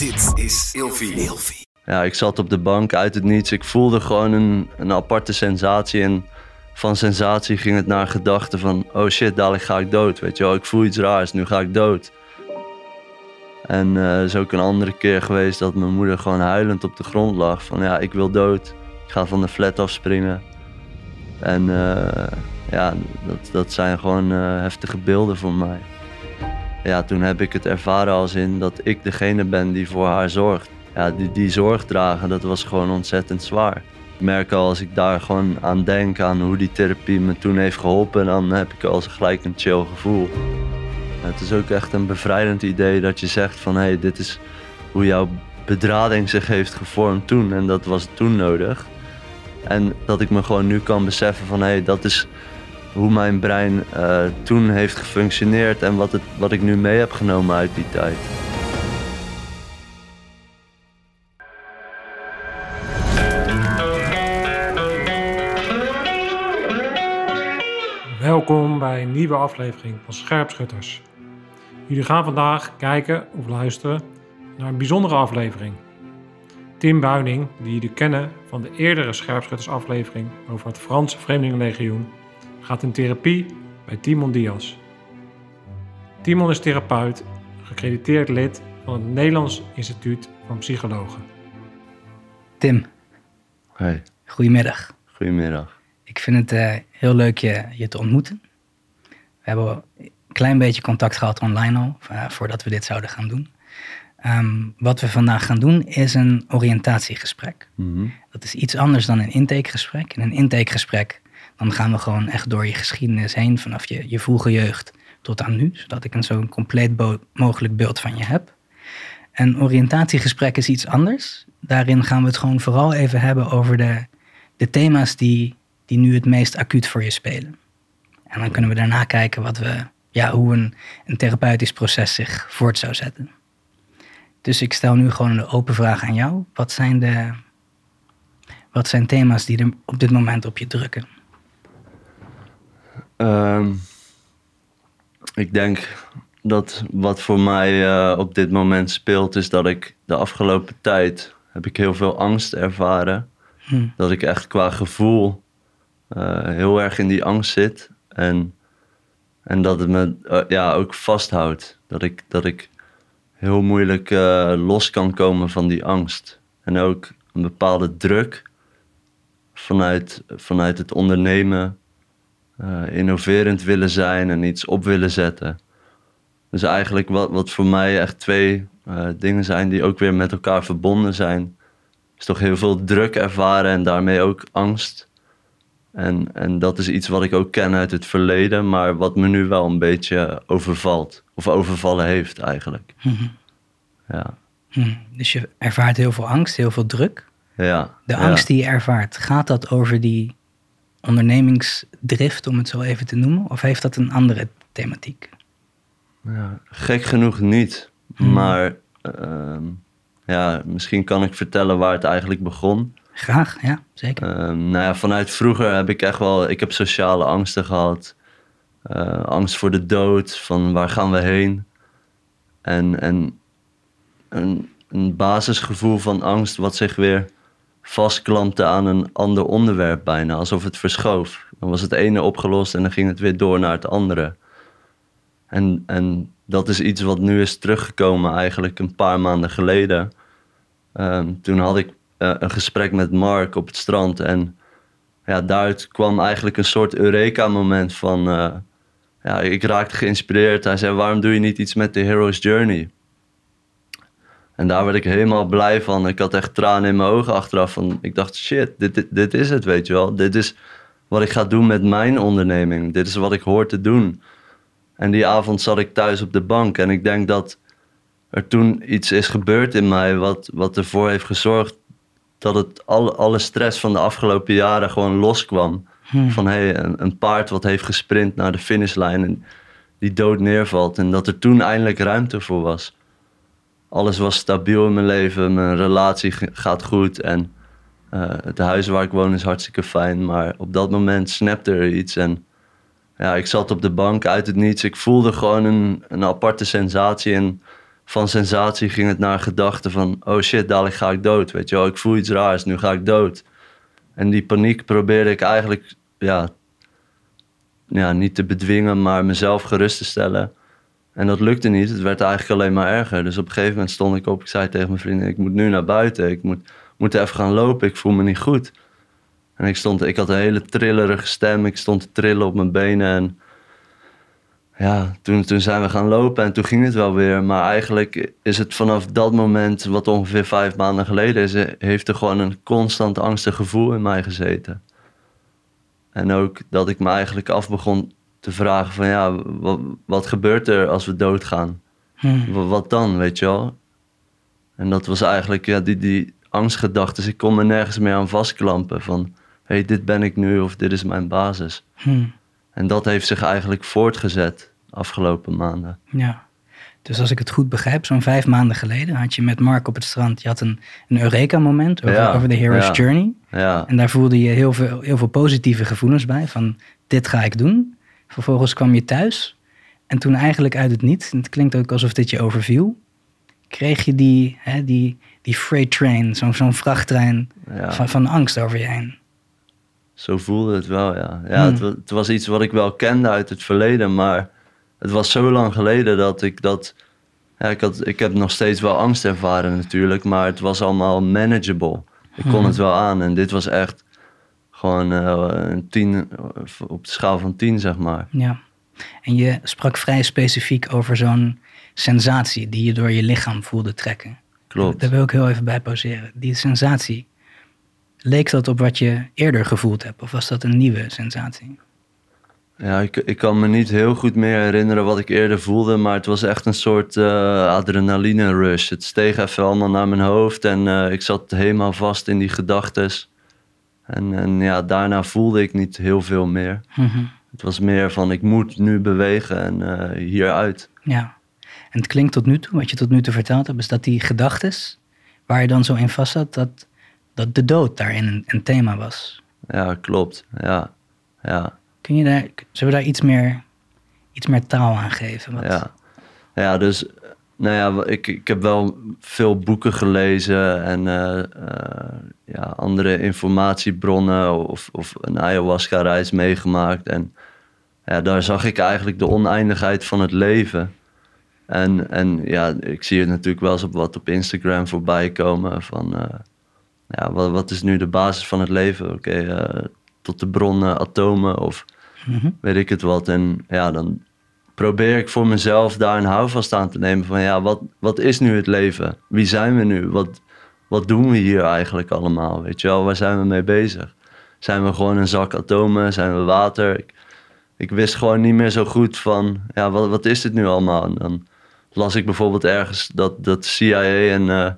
Dit is Ilfie. Ja, ik zat op de bank uit het niets. Ik voelde gewoon een, een aparte sensatie. En van sensatie ging het naar gedachte van... oh shit, dadelijk ga ik dood. Weet je wel, ik voel iets raars, nu ga ik dood. En eh, er is ook een andere keer geweest dat mijn moeder gewoon huilend op de grond lag. Van ja, ik wil dood. Ik ga van de flat afspringen. En eh, ja, dat, dat zijn gewoon eh, heftige beelden voor mij. Ja, toen heb ik het ervaren als in dat ik degene ben die voor haar zorgt. Ja, die, die zorg dragen, dat was gewoon ontzettend zwaar. Ik merk al als ik daar gewoon aan denk, aan hoe die therapie me toen heeft geholpen, dan heb ik al gelijk een chill gevoel. Het is ook echt een bevrijdend idee dat je zegt van hé, hey, dit is hoe jouw bedrading zich heeft gevormd toen en dat was toen nodig. En dat ik me gewoon nu kan beseffen van hé, hey, dat is hoe mijn brein uh, toen heeft gefunctioneerd en wat, het, wat ik nu mee heb genomen uit die tijd. Welkom bij een nieuwe aflevering van Scherpschutters. Jullie gaan vandaag kijken of luisteren naar een bijzondere aflevering. Tim Buining, die jullie kennen van de eerdere Scherpschutters-aflevering over het Franse Vreemdelingenlegioen, gaat in therapie bij Timon Diaz. Timon is therapeut, gecrediteerd lid van het Nederlands Instituut van Psychologen. Tim, Hey, goedemiddag. goedemiddag. Ik vind het eh, heel leuk je, je te ontmoeten. We hebben een klein beetje contact gehad online al, eh, voordat we dit zouden gaan doen. Ehm, wat we vandaag gaan doen is een oriëntatiegesprek. Mhm. Dat is iets anders dan een intakegesprek. In een intakegesprek dan gaan we gewoon echt door je geschiedenis heen, vanaf je, je vroege jeugd tot aan nu, zodat ik een zo'n compleet mogelijk beeld van je heb. Een oriëntatiegesprek is iets anders. Daarin gaan we het gewoon vooral even hebben over de, de thema's die, die nu het meest acuut voor je spelen. En dan kunnen we daarna kijken wat we, ja, hoe een, een therapeutisch proces zich voort zou zetten. Dus ik stel nu gewoon een open vraag aan jou. Wat zijn, de, wat zijn thema's die er op dit moment op je drukken? Ehm, ik denk dat wat voor mij eh, op dit moment speelt, is dat ik de afgelopen tijd heb ik heel veel angst ervaren. Hm. Dat ik echt qua gevoel eh, heel erg in die angst zit. En, en dat het me eh, ja, ook vasthoudt. Dat ik, dat ik heel moeilijk los kan komen van die angst. En ook een bepaalde druk vanuit, vanuit het ondernemen eh, innoverend willen zijn en iets op willen zetten. Dus eigenlijk wat, wat voor mij echt twee eh, dingen zijn die ook weer met elkaar verbonden zijn, is toch heel veel druk ervaren en daarmee ook angst. En, en dat is iets wat ik ook ken uit het verleden, maar wat me nu wel een beetje overvalt. Of overvallen heeft eigenlijk. Ja, Hm, Dus je ervaart heel veel angst, heel veel druk. ja. De ja. angst die je ervaart, gaat dat over die ondernemingsdrift, om het zo even te noemen? Of heeft dat een andere thematiek? Ja, gek genoeg niet. Hmm. Maar ehm, ja, misschien kan ik vertellen waar het eigenlijk begon. Graag, ja, zeker. Ehm, nou ja, vanuit vroeger heb ik echt wel... Ik heb sociale angsten gehad. Eh, angst voor de dood, van waar gaan we heen? En, en een, een basisgevoel van angst wat zich weer vastklampte aan een ander onderwerp bijna. Alsof het verschoof. Dan was het ene opgelost en dan ging het weer door naar het andere. En, en dat is iets wat nu is teruggekomen eigenlijk een paar maanden geleden. Ehm, toen had ik eh, een gesprek met Mark op het strand. En ja, daaruit kwam eigenlijk een soort Eureka-moment van... eh, ja, ik raakte geïnspireerd. Hij zei, waarom doe je niet iets met de Hero's Journey? En daar werd ik helemaal blij van. Ik had echt tranen in mijn ogen achteraf. Van, ik dacht, shit, dit, dit, dit is het, weet je wel. Dit is wat ik ga doen met mijn onderneming. Dit is wat ik hoor te doen. En die avond zat ik thuis op de bank. En ik denk dat er toen iets is gebeurd in mij... wat, wat ervoor heeft gezorgd dat het alle, alle stress van de afgelopen jaren gewoon loskwam. Van hey, een, een paard wat heeft gesprint naar de finishlijn en die dood neervalt. En dat er toen eindelijk ruimte voor was. Alles was stabiel in mijn leven, mijn relatie gaat goed en eh, het huis waar ik woon is hartstikke fijn. Maar op dat moment snapte er iets en ja, ik zat op de bank uit het niets. Ik voelde gewoon een, een aparte sensatie en van sensatie ging het naar gedachte van... oh shit, dadelijk ga ik dood, weet je wel. Ik voel iets raars, nu ga ik dood. En die paniek probeerde ik eigenlijk ja, ja, niet te bedwingen, maar mezelf gerust te stellen. En dat lukte niet. Het werd eigenlijk alleen maar erger. Dus op een gegeven moment stond ik op. Ik zei tegen mijn vrienden: Ik moet nu naar buiten. Ik moet, moet even gaan lopen. Ik voel me niet goed. En ik, stond, ik had een hele trillerige stem. Ik stond te trillen op mijn benen. En ja, toen, toen zijn we gaan lopen en toen ging het wel weer. Maar eigenlijk is het vanaf dat moment, wat ongeveer vijf maanden geleden is, heeft er gewoon een constant angstig gevoel in mij gezeten. En ook dat ik me eigenlijk af begon te vragen van ja, wat, wat gebeurt er als we doodgaan? Hmm. Wa- Wat dan, weet je wel? En dat was eigenlijk ja, die, die angstgedachten. Ik kon me nergens meer aan vastklampen van hé, hey, dit ben ik nu of dit is mijn basis. Hmm. En dat heeft zich eigenlijk voortgezet afgelopen maanden. Ja. Dus als ik het goed begrijp, zo'n vijf maanden geleden had je met Mark op het strand, je had een, een Eureka-moment over, Ja, over de Hero's ja. Journey. Ja, En daar voelde je heel veel, heel veel positieve gevoelens bij, van dit ga ik doen. Vervolgens kwam je thuis en toen eigenlijk uit het niet, en het klinkt ook alsof dit je overviel, kreeg je die, hè, die, die freight train, zo'n zo'n vrachttrein ja. van, van angst over je heen. zo voelde het wel, ja. ja Hmm. het, het was iets wat ik wel kende uit het verleden, maar het was zo lang geleden dat ik dat... Ja, ik, had, ik heb nog steeds wel angst ervaren natuurlijk, maar het was allemaal manageable. Ik kon Hmm. het wel aan en dit was echt gewoon eh, een tien, op de schaal van tien, zeg maar. Ja. En je sprak vrij specifiek over zo'n sensatie die je door je lichaam voelde trekken. Klopt. Daar wil ik heel even bij pauzeren. Die sensatie, leek dat op wat je eerder gevoeld hebt? Of was dat een nieuwe sensatie? Ja, ik, ik kan me niet heel goed meer herinneren wat ik eerder voelde, maar het was echt een soort eh, adrenaline rush. Het steeg even allemaal naar mijn hoofd en eh, ik zat helemaal vast in die gedachtes. En, en ja, daarna voelde ik niet heel veel meer. Mhm. Het was meer van ik moet nu bewegen en eh, hieruit. Ja. En het klinkt tot nu toe, wat je tot nu toe verteld hebt, is dat die gedachtes, waar je dan zo in vast zat, dat, dat de dood daarin een, een thema was. Ja, klopt. Ja, ja. Kun je daar, zullen we daar iets meer, iets meer taal aan geven? Wat, Ja, ja dus nou ja, ik, ik heb wel veel boeken gelezen en eh, eh, ja, andere informatiebronnen of, of een ayahuasca-reis meegemaakt. En ja, daar zag ik eigenlijk de oneindigheid van het leven. En, en ja, ik zie het natuurlijk wel eens op wat op Instagram voorbij komen van... eh, ja, wat, wat is nu de basis van het leven? Oké, tot de bronnen, atomen of Mhm. weet ik het wat. En ja, dan probeer ik voor mezelf daar een houvast aan te nemen van ja, wat, wat is nu het leven? Wie zijn we nu? Wat, wat doen we hier eigenlijk allemaal? Weet je wel, waar zijn we mee bezig? Zijn we gewoon een zak atomen? Zijn we water? Ik, ik wist gewoon niet meer zo goed van ja, wat, wat is dit nu allemaal? En dan las ik bijvoorbeeld ergens dat, dat CIA een, eh,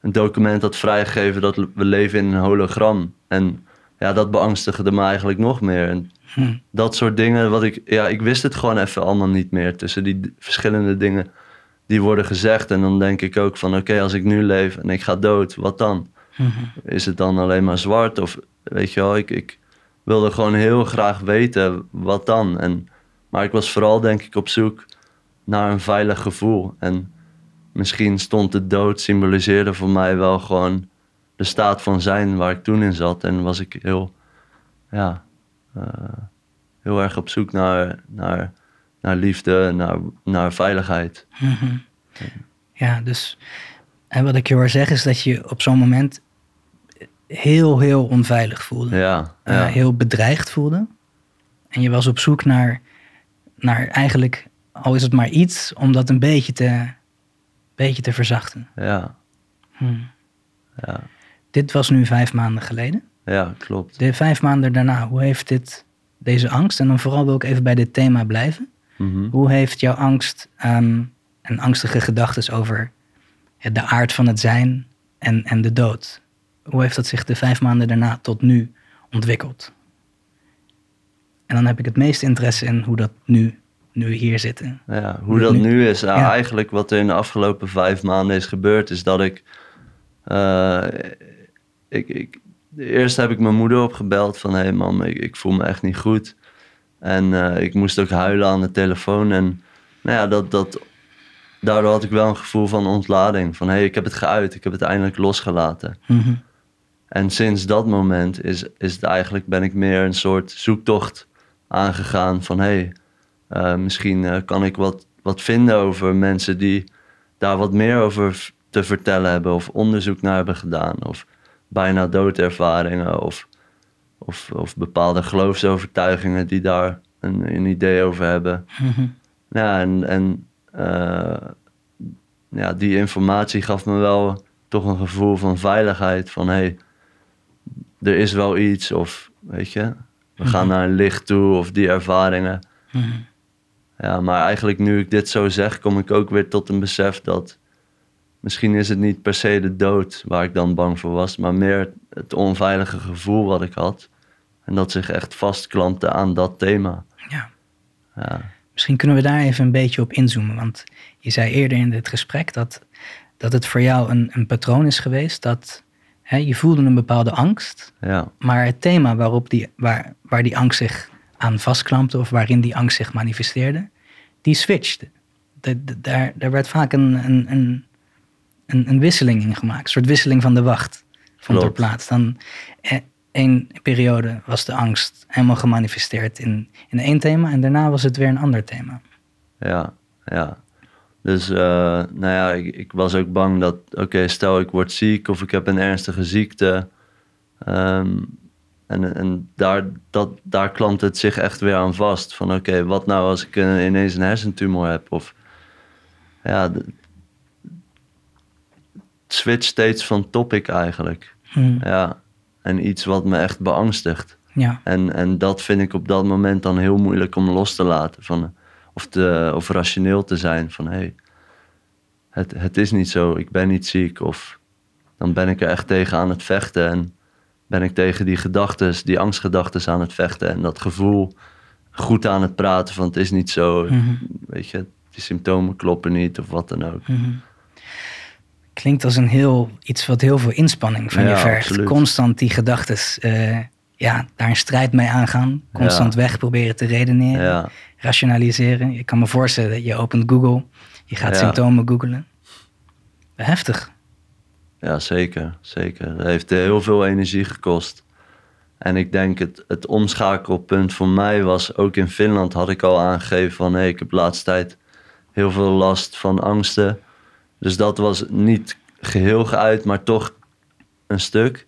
een document had vrijgegeven dat we leven in een hologram. En ja, dat beangstigde me eigenlijk nog meer. En Hm. dat soort dingen, wat ik, ja, ik wist het gewoon even allemaal niet meer tussen die verschillende dingen die worden gezegd. En dan denk ik ook van, oké, als ik nu leef en ik ga dood, wat dan? Mhm. Is het dan alleen maar zwart? Of weet je wel, ik, ik wilde gewoon heel graag weten wat dan. En, maar ik was vooral denk ik op zoek naar een veilig gevoel. En misschien stond de dood, symboliseerde voor mij wel gewoon de staat van zijn waar ik toen in zat. En was ik heel, ja, heel erg op zoek naar, naar, naar liefde, naar, naar veiligheid. Mhm. Ja, dus en wat ik je hoor zeggen is dat je op zo'n moment heel, heel onveilig voelde. Ja, Eh, ja, heel bedreigd voelde. En je was op zoek naar, naar eigenlijk, al is het maar iets, om dat een beetje te, beetje te verzachten. ja, Hm. ja, Dit was nu vijf maanden geleden. Ja, klopt. De vijf maanden daarna, hoe heeft dit, deze angst, en dan vooral wil ik even bij dit thema blijven. Mhm. Hoe heeft jouw angst ehm, en angstige gedachten over de aard van het zijn en, en de dood, hoe heeft dat zich de vijf maanden daarna tot nu ontwikkeld? En dan heb ik het meeste interesse in hoe dat nu, nu hier zitten. Ja, Hoe hoe dat nu- nu is. Nou, Ja. Eigenlijk wat er in de afgelopen vijf maanden is gebeurd, is dat ik. eh, ik, ik eerst heb ik mijn moeder opgebeld van: hé hey mam, ik, ik voel me echt niet goed. En eh, ik moest ook huilen aan de telefoon. En nou ja, dat, dat daardoor had ik wel een gevoel van ontlading. Van hé, hey, ik heb het geuit, ik heb het eindelijk losgelaten. Mhm. En sinds dat moment is, is het eigenlijk, ben ik meer een soort zoektocht aangegaan van hé, hey, eh, misschien eh, kan ik wat, wat vinden over mensen die daar wat meer over te vertellen hebben of onderzoek naar hebben gedaan of bijna doodervaringen of, of, of bepaalde geloofsovertuigingen die daar een, een idee over hebben. Mhm. Ja, en, en eh, ja, die informatie gaf me wel toch een gevoel van veiligheid. Van hé, hey, er is wel iets of weet je, we gaan naar een licht toe of die ervaringen. Mhm. Ja, maar eigenlijk nu ik dit zo zeg, kom ik ook weer tot een besef dat misschien is het niet per se de dood waar ik dan bang voor was, maar meer het onveilige gevoel wat ik had. En dat zich echt vastklampte aan dat thema. Ja. Ja, Misschien kunnen we daar even een beetje op inzoomen. Want je zei eerder in dit gesprek dat, dat het voor jou een, een patroon is geweest. Dat hè, je voelde een bepaalde angst. ja, Maar het thema waarop die, waar, waar die angst zich aan vastklampte. Of waarin die angst zich manifesteerde. Die switchte. Da- da- daar, daar werd vaak een, een, een, een, een wisseling in gemaakt. Een soort wisseling van de wacht. Vond er plaats. Dan eh, één periode was de angst helemaal gemanifesteerd in, in één thema. En daarna was het weer een ander thema. Ja, ja. Dus, eh, nou ja, ik, ik was ook bang dat, oké, stel ik word ziek of ik heb een ernstige ziekte. ehm, en en daar, dat, daar klampt het zich echt weer aan vast. Van, oké, wat nou als ik eh, ineens een hersentumor heb? Of, ja, switcht steeds van topic eigenlijk. Hmm, Ja, en iets wat me echt beangstigt. ja. En, en dat vind ik op dat moment dan heel moeilijk om los te laten. Van, of, te, of rationeel te zijn. Van hé, hey, het, het is niet zo, ik ben niet ziek. Of dan ben ik er echt tegen aan het vechten. En ben ik tegen die gedachten, die angstgedachten aan het vechten. En dat gevoel goed aan het praten van het is niet zo. Mhm. Weet je, die symptomen kloppen niet of wat dan ook. Mhm. Klinkt als een heel, iets wat heel veel inspanning van je vergt. absoluut. Constant die gedachten, ja, daar een strijd mee aangaan. Constant weg proberen te redeneren, Ja, rationaliseren. Ik kan me voorstellen, dat je opent Google, je gaat symptomen googlen. Heftig. Ja, zeker. Zeker. Het heeft heel veel energie gekost. En ik denk het, het omschakelpunt voor mij was, ook in Finland had ik al aangegeven van hé, ik heb de laatste tijd heel veel last van angsten. Dus dat was niet geheel geuit, maar toch een stuk.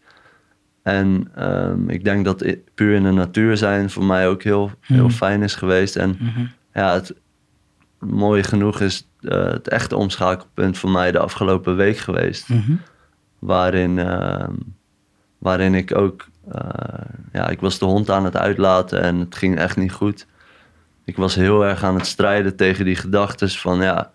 En ehm, ik denk dat puur in de natuur zijn voor mij ook heel, heel Mhm. fijn is geweest. En Mhm. ja, het mooie genoeg is eh, het echte omschakelpunt voor mij de afgelopen week geweest Mhm. waarin, ehm, waarin ik ook, eh, ja, ik was de hond aan het uitlaten en het ging echt niet goed. Ik was heel erg aan het strijden tegen die gedachten van, ja,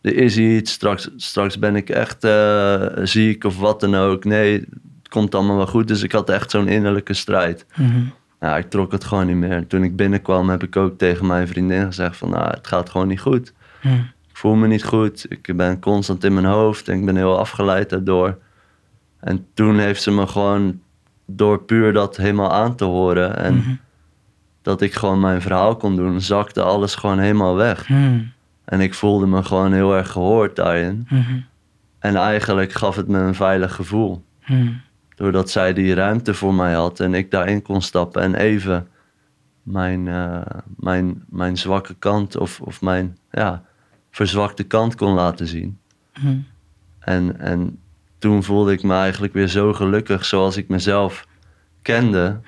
er is iets, straks, straks ben ik echt eh, ziek of wat dan ook. Nee, het komt allemaal wel goed. Dus ik had echt zo'n innerlijke strijd. Mhm. Ja, ik trok het gewoon niet meer. En toen ik binnenkwam heb ik ook tegen mijn vriendin gezegd van, nou, het gaat gewoon niet goed Mhm. ik voel me niet goed. Ik ben constant in mijn hoofd en ik ben heel afgeleid daardoor. En toen heeft ze me gewoon door puur dat helemaal aan te horen en Mhm. dat ik gewoon mijn verhaal kon doen, zakte alles gewoon helemaal weg. En ik voelde me gewoon heel erg gehoord daarin. Mhm. En eigenlijk gaf het me een veilig gevoel. Mhm. Doordat zij die ruimte voor mij had en ik daarin kon stappen en even mijn, eh, mijn, mijn zwakke kant of, of mijn ja, verzwakte kant kon laten zien. Mhm. En, en toen voelde ik me eigenlijk weer zo gelukkig zoals ik mezelf kende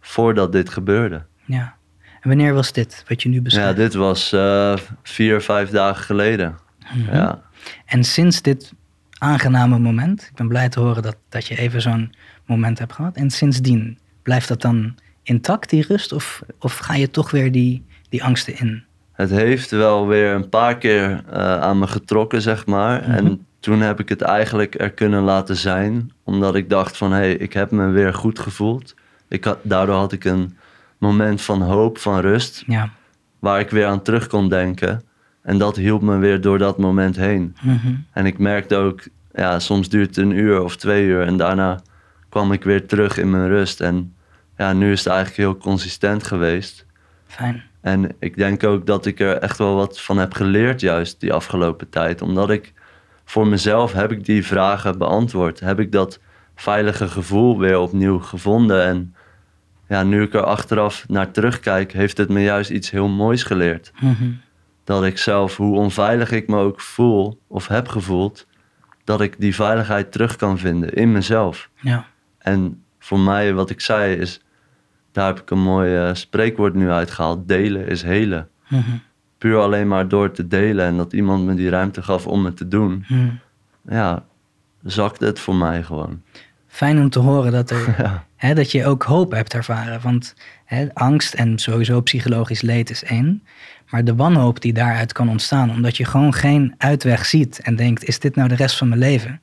voordat dit gebeurde. Ja. En wanneer was dit, wat je nu Ja, beschrijft? dit was eh, vier, vijf dagen geleden. Mhm. Ja, En sinds dit aangename moment, ik ben blij te horen dat, dat je even zo'n moment hebt gehad. En sindsdien, blijft dat dan intact, die rust? Of, of ga je toch weer die, die angsten in? het heeft wel weer een paar keer eh, aan me getrokken, zeg maar. Mhm. En toen heb ik het eigenlijk er kunnen laten zijn. Omdat ik dacht van, hé, hey, ik heb me weer goed gevoeld. Ik had, daardoor had ik een moment van hoop, van rust. Ja. Waar ik weer aan terug kon denken. En dat hielp me weer door dat moment heen. Mhm. En ik merkte ook, ja, soms duurt het een uur of twee uur en daarna kwam ik weer terug in mijn rust. En ja, nu is het eigenlijk heel consistent geweest. Fijn. En ik denk ook dat ik er echt wel wat van heb geleerd juist die afgelopen tijd. Omdat ik voor mezelf heb ik die vragen beantwoord. Heb ik dat veilige gevoel weer opnieuw gevonden. En ja, nu ik er achteraf naar terugkijk, heeft het me juist iets heel moois geleerd. Mhm. Dat ik zelf, hoe onveilig ik me ook voel of heb gevoeld, dat ik die veiligheid terug kan vinden in mezelf. Ja. En voor mij, wat ik zei, is, daar heb ik een mooi eh, spreekwoord nu uitgehaald. Delen is helen. Mhm. Puur alleen maar door te delen en dat iemand me die ruimte gaf om het te doen. Mhm. Ja, zakte het voor mij gewoon. Fijn om te horen dat, er, Ja, hè, dat je ook hoop hebt ervaren. Want hè, angst en sowieso psychologisch leed is één. Maar de wanhoop die daaruit kan ontstaan, omdat je gewoon geen uitweg ziet en denkt: is dit nou de rest van mijn leven?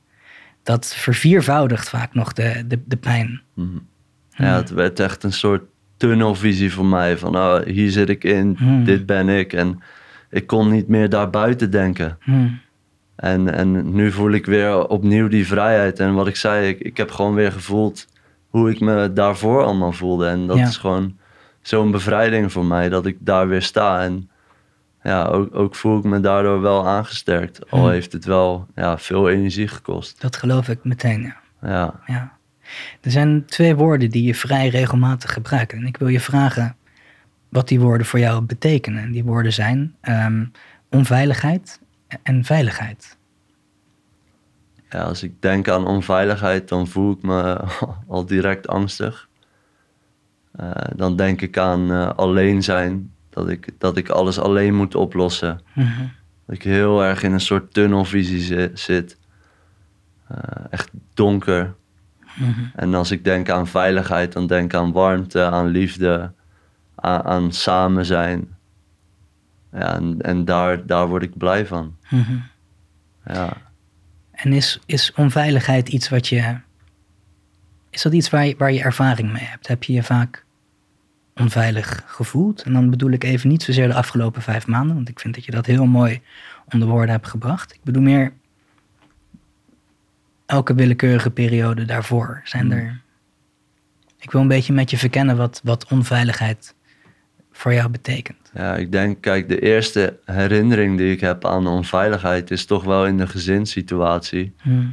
Dat verviervoudigt vaak nog de, de, de pijn. Mhm. ja, het werd echt een soort tunnelvisie voor mij. Van oh, hier zit ik in, Hmm. dit ben ik. En ik kon niet meer daarbuiten denken. Hm, En, en nu voel ik weer opnieuw die vrijheid. En wat ik zei, ik, ik heb gewoon weer gevoeld hoe ik me daarvoor allemaal voelde. En dat Ja. is gewoon zo'n bevrijding voor mij, dat ik daar weer sta. En ja, ook, ook voel ik me daardoor wel aangesterkt. Al Hmm. heeft het wel ja, veel energie gekost. dat geloof ik meteen. Ja. Ja, Ja. Er zijn twee woorden die je vrij regelmatig gebruikt. En ik wil je vragen wat die woorden voor jou betekenen. En die woorden zijn ehm, onveiligheid en veiligheid. ja, als ik denk aan onveiligheid, dan voel ik me al direct angstig. Eh, dan denk ik aan eh, alleen zijn. Dat ik, dat ik alles alleen moet oplossen. Mhm. Dat ik heel erg in een soort tunnelvisie zi- zit. Eh, echt donker. Mhm. En als ik denk aan veiligheid, dan denk ik aan warmte, aan liefde, aan, aan samen zijn. Ja, en, en daar, daar word ik blij van. Mhm. Ja. En is, is onveiligheid iets wat je. Is dat iets waar je, waar je ervaring mee hebt? Heb je je vaak onveilig gevoeld? En dan bedoel ik even niet zozeer de afgelopen vijf maanden, want ik vind dat je dat heel mooi onder woorden hebt gebracht. Ik bedoel meer elke willekeurige periode daarvoor. Zijn Hmm. er. Ik wil een beetje met je verkennen wat, wat onveiligheid voor jou betekent. ja, ik denk, kijk, de eerste herinnering die ik heb aan onveiligheid is toch wel in de gezinssituatie. Hm.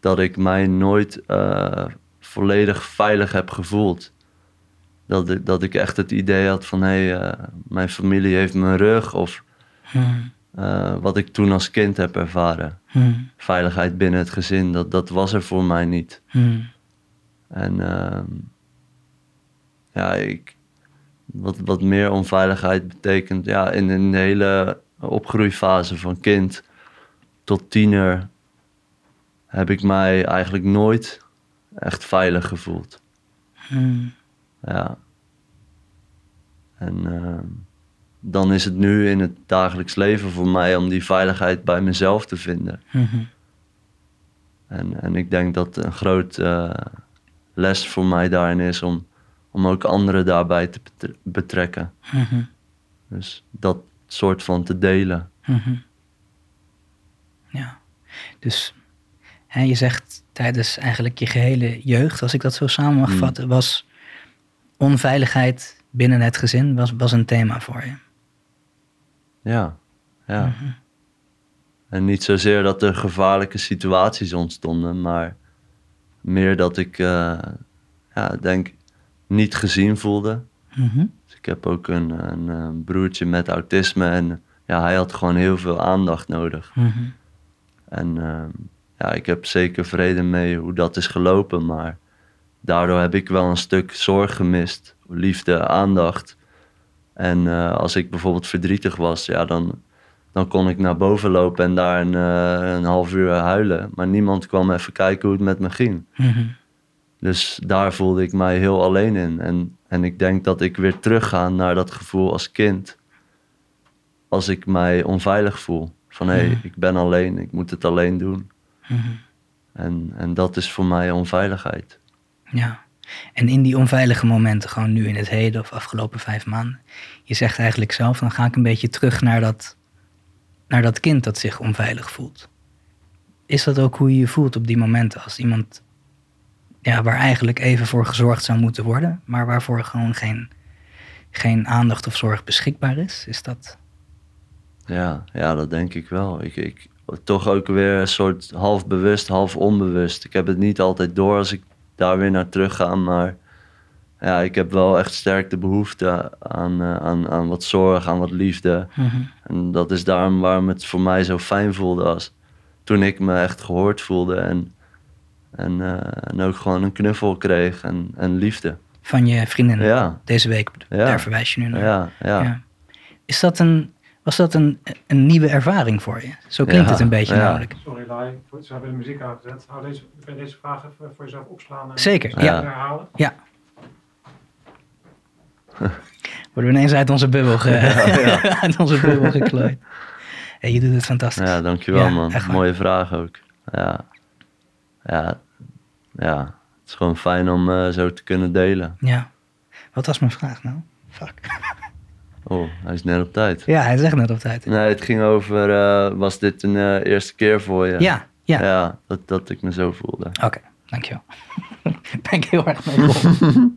dat ik mij nooit eh, volledig veilig heb gevoeld. Dat ik, dat ik echt het idee had van hé, hey, eh, mijn familie heeft mijn rug. Of Hm. eh, wat ik toen als kind heb ervaren. Hm. Veiligheid binnen het gezin, dat, dat was er voor mij niet. En ehm, ja, ik, wat, wat meer onveiligheid betekent, ja, in een hele opgroeifase van kind tot tiener heb ik mij eigenlijk nooit echt veilig gevoeld. Hm. Ja. En ehm, dan is het nu in het dagelijks leven voor mij om die veiligheid bij mezelf te vinden. Mhm. En, en ik denk dat een groot eh, les voor mij daarin is om, om ook anderen daarbij te betre- betrekken. Mhm. Dus dat soort van te delen. Mhm. Ja, dus hè, je zegt tijdens eigenlijk je gehele jeugd, als ik dat zo samen mag Mm. vatten, was onveiligheid binnen het gezin was, was een thema voor je. Ja, ja. Mhm. En niet zozeer dat er gevaarlijke situaties ontstonden, maar meer dat ik, eh, ja, denk, niet gezien voelde. Mhm. Dus ik heb ook een, een, eh, broertje met autisme en ja, hij had gewoon heel veel aandacht nodig. Mhm. En ehm, ja, ik heb zeker vrede mee hoe dat is gelopen, maar daardoor heb ik wel een stuk zorg gemist, liefde, aandacht. En eh, als ik bijvoorbeeld verdrietig was, ja, dan, dan kon ik naar boven lopen en daar een, eh, een half uur huilen. Maar niemand kwam even kijken hoe het met me ging. Mhm. Dus daar voelde ik mij heel alleen in. En, en ik denk dat ik weer terugga naar dat gevoel als kind. Als ik mij onveilig voel. Van hé, hey, ik ben alleen, ik moet het alleen doen. Mhm. En, en dat is voor mij onveiligheid. Ja. En in die onveilige momenten, gewoon nu in het heden of afgelopen vijf maanden, je zegt eigenlijk zelf, dan ga ik een beetje terug naar dat, naar dat kind dat zich onveilig voelt. Is dat ook hoe je je voelt op die momenten als iemand ja, waar eigenlijk even voor gezorgd zou moeten worden, maar waarvoor gewoon geen, geen aandacht of zorg beschikbaar is? Is dat... Ja, ja, dat denk ik wel. Ik, ik, toch ook weer een soort half bewust, half onbewust. Ik heb het niet altijd door als ik daar weer naar terug ga, maar ja, ik heb wel echt sterk de behoefte aan, uh, aan, aan wat zorg, aan wat liefde. Mhm. En dat is daarom waarom het voor mij zo fijn voelde als toen ik me echt gehoord voelde en, en, uh, en ook gewoon een knuffel kreeg en, en liefde. Van je vriendin Ja, deze week, Ja. daar verwijs je nu naar. ja, ja. Ja. Is dat een, was dat een, een nieuwe ervaring voor je? Zo klinkt Ja, het een beetje ja. namelijk. Sorry, Lai. Ze hebben de muziek aangezet. Hou deze, kun je deze vraag even voor jezelf opslaan en Zeker, ja. herhalen? Ja. Worden we ineens uit onze bubbel, ge uit onze bubbel geklooid. Hey, je doet het fantastisch. Ja, dankjewel Ja, man. Mooie vraag ook. Ja. Ja. Ja, het is gewoon fijn om eh, zo te kunnen delen. Ja. Wat was mijn vraag nou? Fuck. Oh, hij is net op tijd. Ja, hij zegt net op tijd. Nee, het ging over, eh, was dit een eh, eerste keer voor je? Ja, ja. Ja, dat, dat ik me zo voelde. Oké, dankjewel. Daar ben ik heel erg mee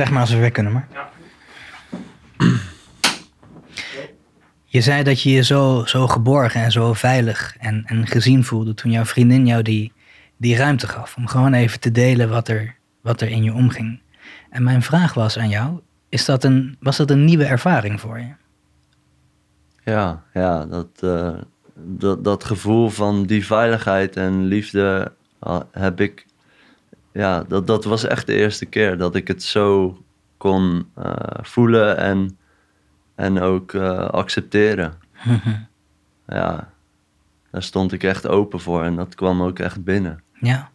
Zeg maar als we weer kunnen, maar. Ja. Je zei dat je je zo, zo geborgen en zo veilig en, en gezien voelde toen jouw vriendin jou die, die ruimte gaf. Om gewoon even te delen wat er, wat er in je omging. En mijn vraag was aan jou, is dat een, was dat een nieuwe ervaring voor je? Ja, ja dat, eh, dat, dat gevoel van die veiligheid en liefde ah, heb ik. Ja, dat, dat was echt de eerste keer dat ik het zo kon eh, voelen en, en ook eh, accepteren. Ja, daar stond ik echt open voor en dat kwam ook echt binnen. ja.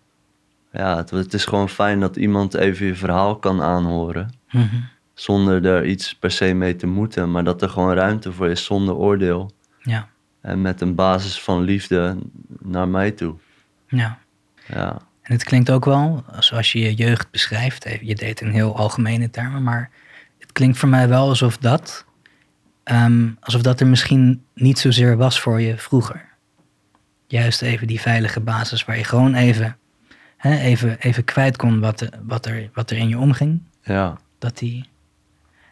Ja, het, het is gewoon fijn dat iemand even je verhaal kan aanhoren. Mhm. Zonder er iets per se mee te moeten, maar dat er gewoon ruimte voor is zonder oordeel. ja, En met een basis van liefde naar mij toe. ja. Ja, En het klinkt ook wel, zoals je je jeugd beschrijft, eh, je deed in heel algemene termen, maar het klinkt voor mij wel alsof dat, ehm, alsof dat er misschien niet zozeer was voor je vroeger. Juist even die veilige basis waar je gewoon even, hè, even, even kwijt kon wat, eh, wat, er, wat er in je omging. ja, Dat die,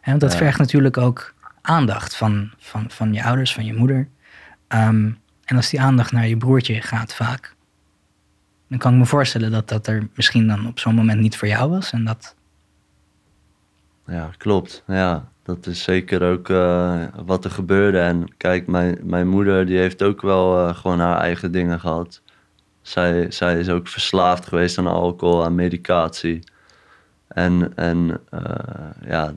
hè, want dat Ja. vergt natuurlijk ook aandacht van, van, van je ouders, van je moeder. Ehm, en als die aandacht naar je broertje gaat vaak, dan kan ik me voorstellen dat dat er misschien dan op zo'n moment niet voor jou was. En dat, ja, klopt. Ja, dat is zeker ook eh, wat er gebeurde. En kijk, mijn, mijn moeder die heeft ook wel eh, gewoon haar eigen dingen gehad. Zij, zij is ook verslaafd geweest aan alcohol, aan medicatie. En, en eh, ja,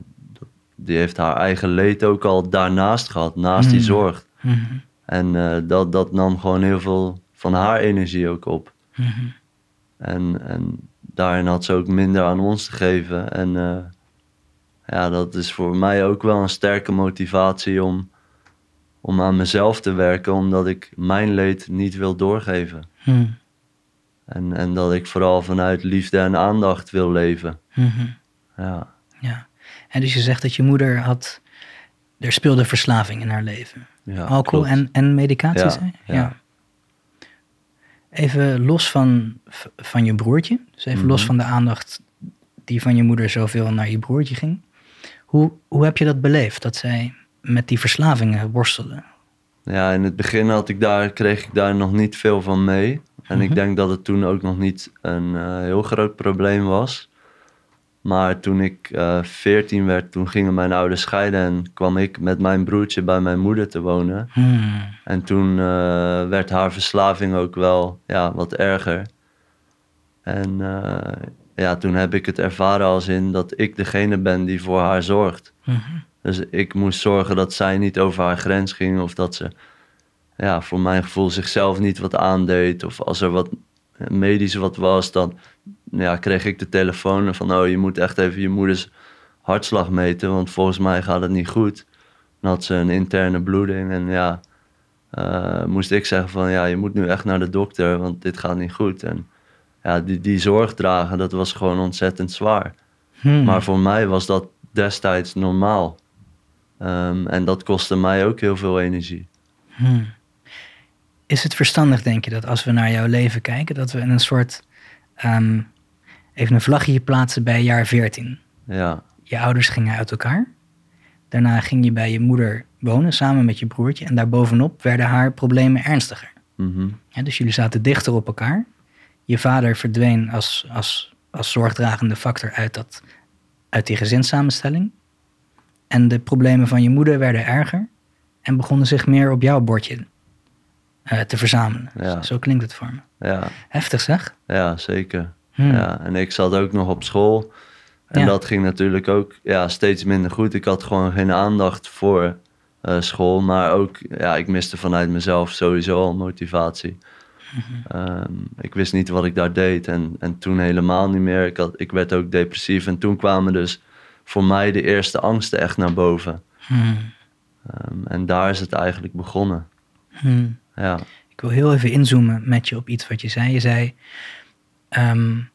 die heeft haar eigen leed ook al daarnaast gehad, naast die Mm. zorg. Mhm, En dat, dat nam gewoon heel veel van haar energie ook op. mhm. En, en daarin had ze ook minder aan ons te geven. En eh, ja, dat is voor mij ook wel een sterke motivatie om, om aan mezelf te werken, omdat ik mijn leed niet wil doorgeven. Mhm, En, en dat ik vooral vanuit liefde en aandacht wil leven. mhm. Ja, Ja. En dus je zegt dat je moeder had, er speelde verslaving in haar leven. ja Alcohol klopt. en, en medicatie, ja. Even los van, van je broertje, dus even los Mhm. van de aandacht die van je moeder zoveel naar je broertje ging. Hoe, hoe heb je dat beleefd, dat zij met die verslavingen worstelde? Ja, in het begin had ik daar, kreeg ik daar nog niet veel van mee. En ik Mhm. denk dat het toen ook nog niet een eh, heel groot probleem was. Maar toen ik eh 14 werd, toen gingen mijn ouders scheiden en kwam ik met mijn broertje bij mijn moeder te wonen. Hmm, En toen eh, werd haar verslaving ook wel ja, wat erger. En eh, ja, toen heb ik het ervaren als in dat ik degene ben die voor haar zorgt. mhm, Dus ik moest zorgen dat zij niet over haar grens ging of dat ze, ja, voor mijn gevoel zichzelf niet wat aandeed. Of als er wat medisch wat was, dan ja, kreeg ik de telefoon van, oh, je moet echt even je moeders hartslag meten, want volgens mij gaat het niet goed. Dan had ze een interne bloeding en ja, eh, moest ik zeggen van, ja, je moet nu echt naar de dokter, want dit gaat niet goed. En ja, die, die zorg dragen, dat was gewoon ontzettend zwaar. hmm. Maar voor mij was dat destijds normaal. Ehm, en dat kostte mij ook heel veel energie. Hmm. Is het verstandig, denk je, dat als we naar jouw leven kijken, dat we in een soort. ehm, even een vlaggetje plaatsen bij jaar 14? Ja, Je ouders gingen uit elkaar. Daarna ging je bij je moeder wonen samen met je broertje. En daarbovenop werden haar problemen ernstiger. mhm, Ja, dus jullie zaten dichter op elkaar. Je vader verdween als, als, als zorgdragende factor uit, dat, uit die gezinssamenstelling. En de problemen van je moeder werden erger en begonnen zich meer op jouw bordje eh, te verzamelen. Ja. Zo klinkt het voor me. ja, Heftig zeg. ja zeker. Hmm. Ja, en ik zat ook nog op school. En Ja. dat ging natuurlijk ook ja, steeds minder goed. Ik had gewoon geen aandacht voor eh, school. Maar ook, ja, ik miste vanuit mezelf sowieso al motivatie. Ehm, ik wist niet wat ik daar deed. En, en toen helemaal niet meer. Ik, had, ik werd ook depressief. En toen kwamen dus voor mij de eerste angsten echt naar boven. Hmm. Ehm, en daar is het eigenlijk begonnen. Hmm. Ja, Ik wil heel even inzoomen met je op iets wat je zei. Je zei, en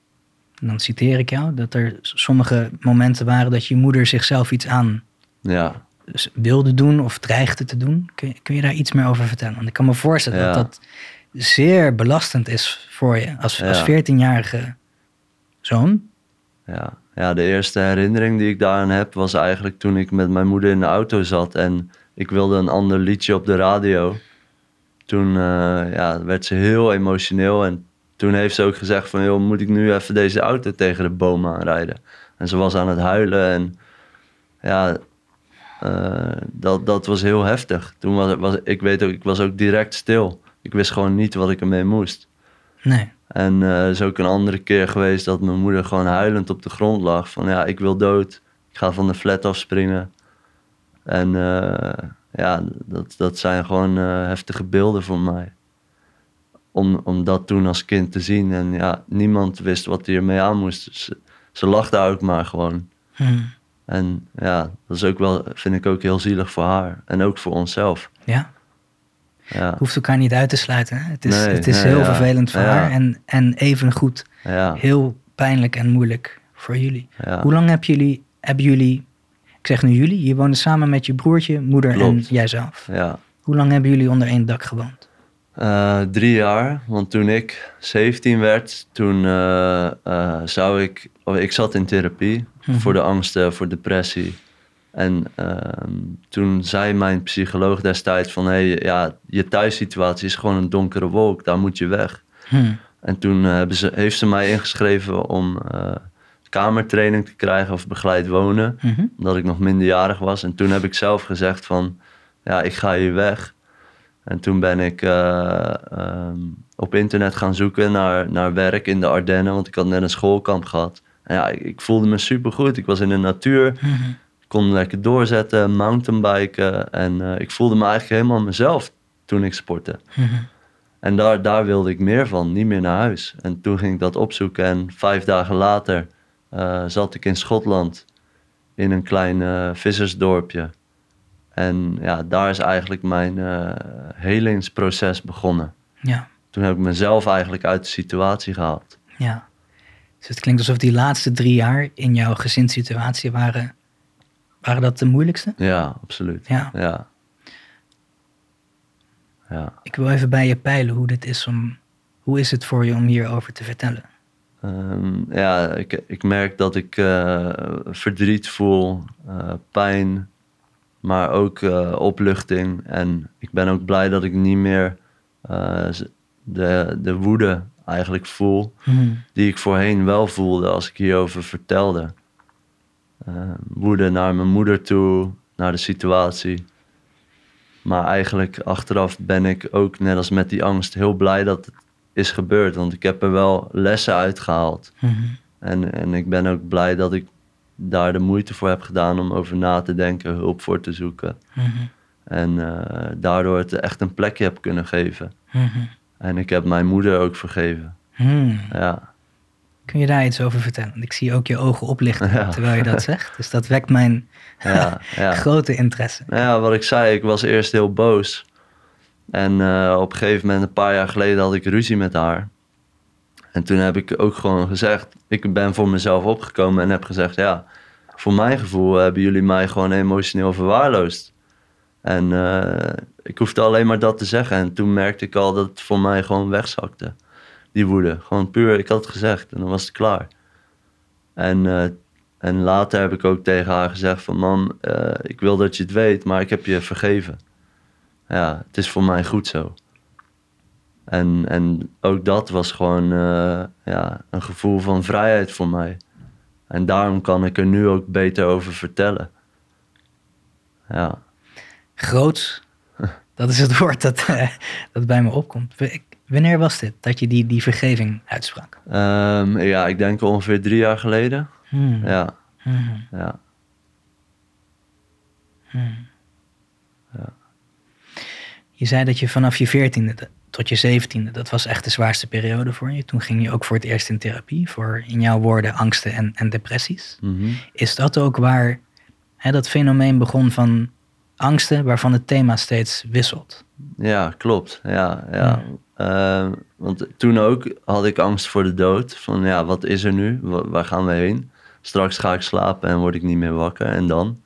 dan citeer ik jou, dat er sommige momenten waren dat je moeder zichzelf iets aan ja, wilde doen of dreigde te doen. Kun je, kun je daar iets meer over vertellen? Want ik kan me voorstellen Ja. dat dat zeer belastend is voor je als, als Ja. 14-jarige zoon. Ja. ja, de eerste herinnering die ik daaraan heb was eigenlijk toen ik met mijn moeder in de auto zat en ik wilde een ander liedje op de radio. Toen eh, ja, werd ze heel emotioneel en toen heeft ze ook gezegd van joh, moet ik nu even deze auto tegen de boom aanrijden? En ze was aan het huilen en ja, eh, dat, dat was heel heftig. Toen was, was ik weet ook, ik was ook direct stil. Ik wist gewoon niet wat ik ermee moest. Nee. En eh is ook een andere keer geweest dat mijn moeder gewoon huilend op de grond lag. Van ja, ik wil dood. Ik ga van de flat afspringen. En eh, ja, dat, dat zijn gewoon heftige beelden voor mij. Om, om dat toen als kind te zien. En ja, niemand wist wat hij ermee aan moest. Ze, ze daar ook maar gewoon. Hmm. En ja, dat is ook wel, vind ik ook heel zielig voor haar. En ook voor onszelf. Ja, Ja, hoeft elkaar niet uit te sluiten. hè? Het is, Nee, het is nee, heel ja. vervelend voor Ja. haar en, en even goed ja, heel pijnlijk en moeilijk voor jullie. Hoe lang hebben jullie, hebben jullie, ik zeg nu jullie, je woonde samen met je broertje, moeder en jijzelf. ja. Hoe lang hebben jullie onder één dak gewoond? Eh, drie jaar, want toen ik 17 werd, toen eh, eh, zou ik, oh, ik zat in therapie Mhm. voor de angsten, voor depressie. En ehm, toen zei mijn psycholoog destijds van, hé, hey, ja, je thuissituatie is gewoon een donkere wolk, daar moet je weg. Hmm. En toen ze, heeft ze mij ingeschreven om kamertraining te krijgen of begeleid wonen Mhm. omdat ik nog minderjarig was. En toen heb ik zelf gezegd van, ja, ik ga hier weg. En toen ben ik eh, ehm, op internet gaan zoeken naar, naar werk in de Ardennen, want ik had net een schoolkamp gehad. En ja, ik, ik voelde me supergoed. Ik was in de natuur, Mhm. kon lekker doorzetten, mountainbiken. En eh, ik voelde me eigenlijk helemaal mezelf toen ik sportte. Mhm. En daar, daar wilde ik meer van, niet meer naar huis. En toen ging ik dat opzoeken en vijf dagen later eh, zat ik in Schotland in een klein vissersdorpje. En ja, daar is eigenlijk mijn eh, helingsproces begonnen. Ja, Toen heb ik mezelf eigenlijk uit de situatie gehaald. ja. Dus het klinkt alsof die laatste drie jaar in jouw gezinssituatie waren, waren dat de moeilijkste? Ja, absoluut. Ja. Ja. Ja. Ik wil even bij je peilen hoe dit is om, hoe is het voor je om hierover te vertellen? Ehm, ja, ik, ik merk dat ik eh, verdriet voel, eh, pijn, maar ook eh, opluchting. En ik ben ook blij dat ik niet meer eh, de, de woede eigenlijk voel, Mhm. die ik voorheen wel voelde als ik hierover vertelde. Eh, woede naar mijn moeder toe, naar de situatie. Maar eigenlijk achteraf ben ik ook, net als met die angst, heel blij dat het is gebeurd. Want ik heb er wel lessen uitgehaald. Mhm. En, en ik ben ook blij dat ik daar de moeite voor heb gedaan om over na te denken, hulp voor te zoeken. Mhm. En eh, daardoor het echt een plekje heb kunnen geven. Mhm. En ik heb mijn moeder ook vergeven. Hmm. Ja, Kun je daar iets over vertellen? Want ik zie ook je ogen oplichten Ja. terwijl je dat zegt. Dus dat wekt mijn ja, ja. grote interesse. Ja, wat ik zei, ik was eerst heel boos. En eh, op een gegeven moment, een paar jaar geleden, had ik ruzie met haar. En toen heb ik ook gewoon gezegd, ik ben voor mezelf opgekomen en heb gezegd, ja, voor mijn gevoel hebben jullie mij gewoon emotioneel verwaarloosd. En eh, ik hoefde alleen maar dat te zeggen. En toen merkte ik al dat het voor mij gewoon wegzakte. Die woede. Gewoon puur, ik had het gezegd en dan was het klaar. En, eh, en later heb ik ook tegen haar gezegd van... Mam, eh, ik wil dat je het weet, maar ik heb je vergeven. Ja, het is voor mij goed zo. En, en ook dat was gewoon eh, ja, een gevoel van vrijheid voor mij. En daarom kan ik er nu ook beter over vertellen. Ja. Groots, dat is het woord dat, eh, dat bij me opkomt. Wanneer was dit dat je die, die vergeving uitsprak? Ehm, ja, ik denk ongeveer drie jaar geleden. Hmm, Ja, hmm, ja. hmm. Je zei dat je vanaf je veertiende tot je zeventiende, dat was echt de zwaarste periode voor je. Toen ging je ook voor het eerst in therapie voor, in jouw woorden, angsten en, en depressies. Mhm. Is dat ook waar hè, dat fenomeen begon van angsten, waarvan het thema steeds wisselt? Ja, klopt. Ja, ja. Ehm, want toen ook had ik angst voor de dood. Van ja, wat is er nu? Wa- waar gaan we heen? Straks ga ik slapen en word ik niet meer wakker. En dan?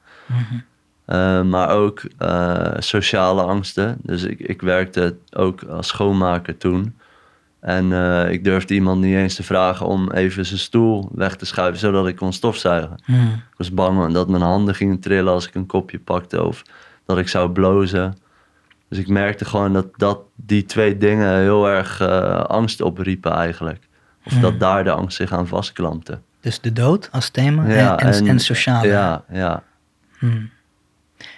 Eh, maar ook eh, sociale angsten. Dus ik, ik werkte ook als schoonmaker toen. En eh, ik durfde iemand niet eens te vragen om even zijn stoel weg te schuiven, zodat ik kon stofzuigen. Hmm, Ik was bang dat mijn handen gingen trillen als ik een kopje pakte of dat ik zou blozen. Dus ik merkte gewoon dat, dat die twee dingen heel erg angst opriepen eigenlijk. Of Hmm. dat daar de angst zich aan vastklampte. Dus de dood als thema Ja, en, en, en- en sociale. Ja, ja, Hmm.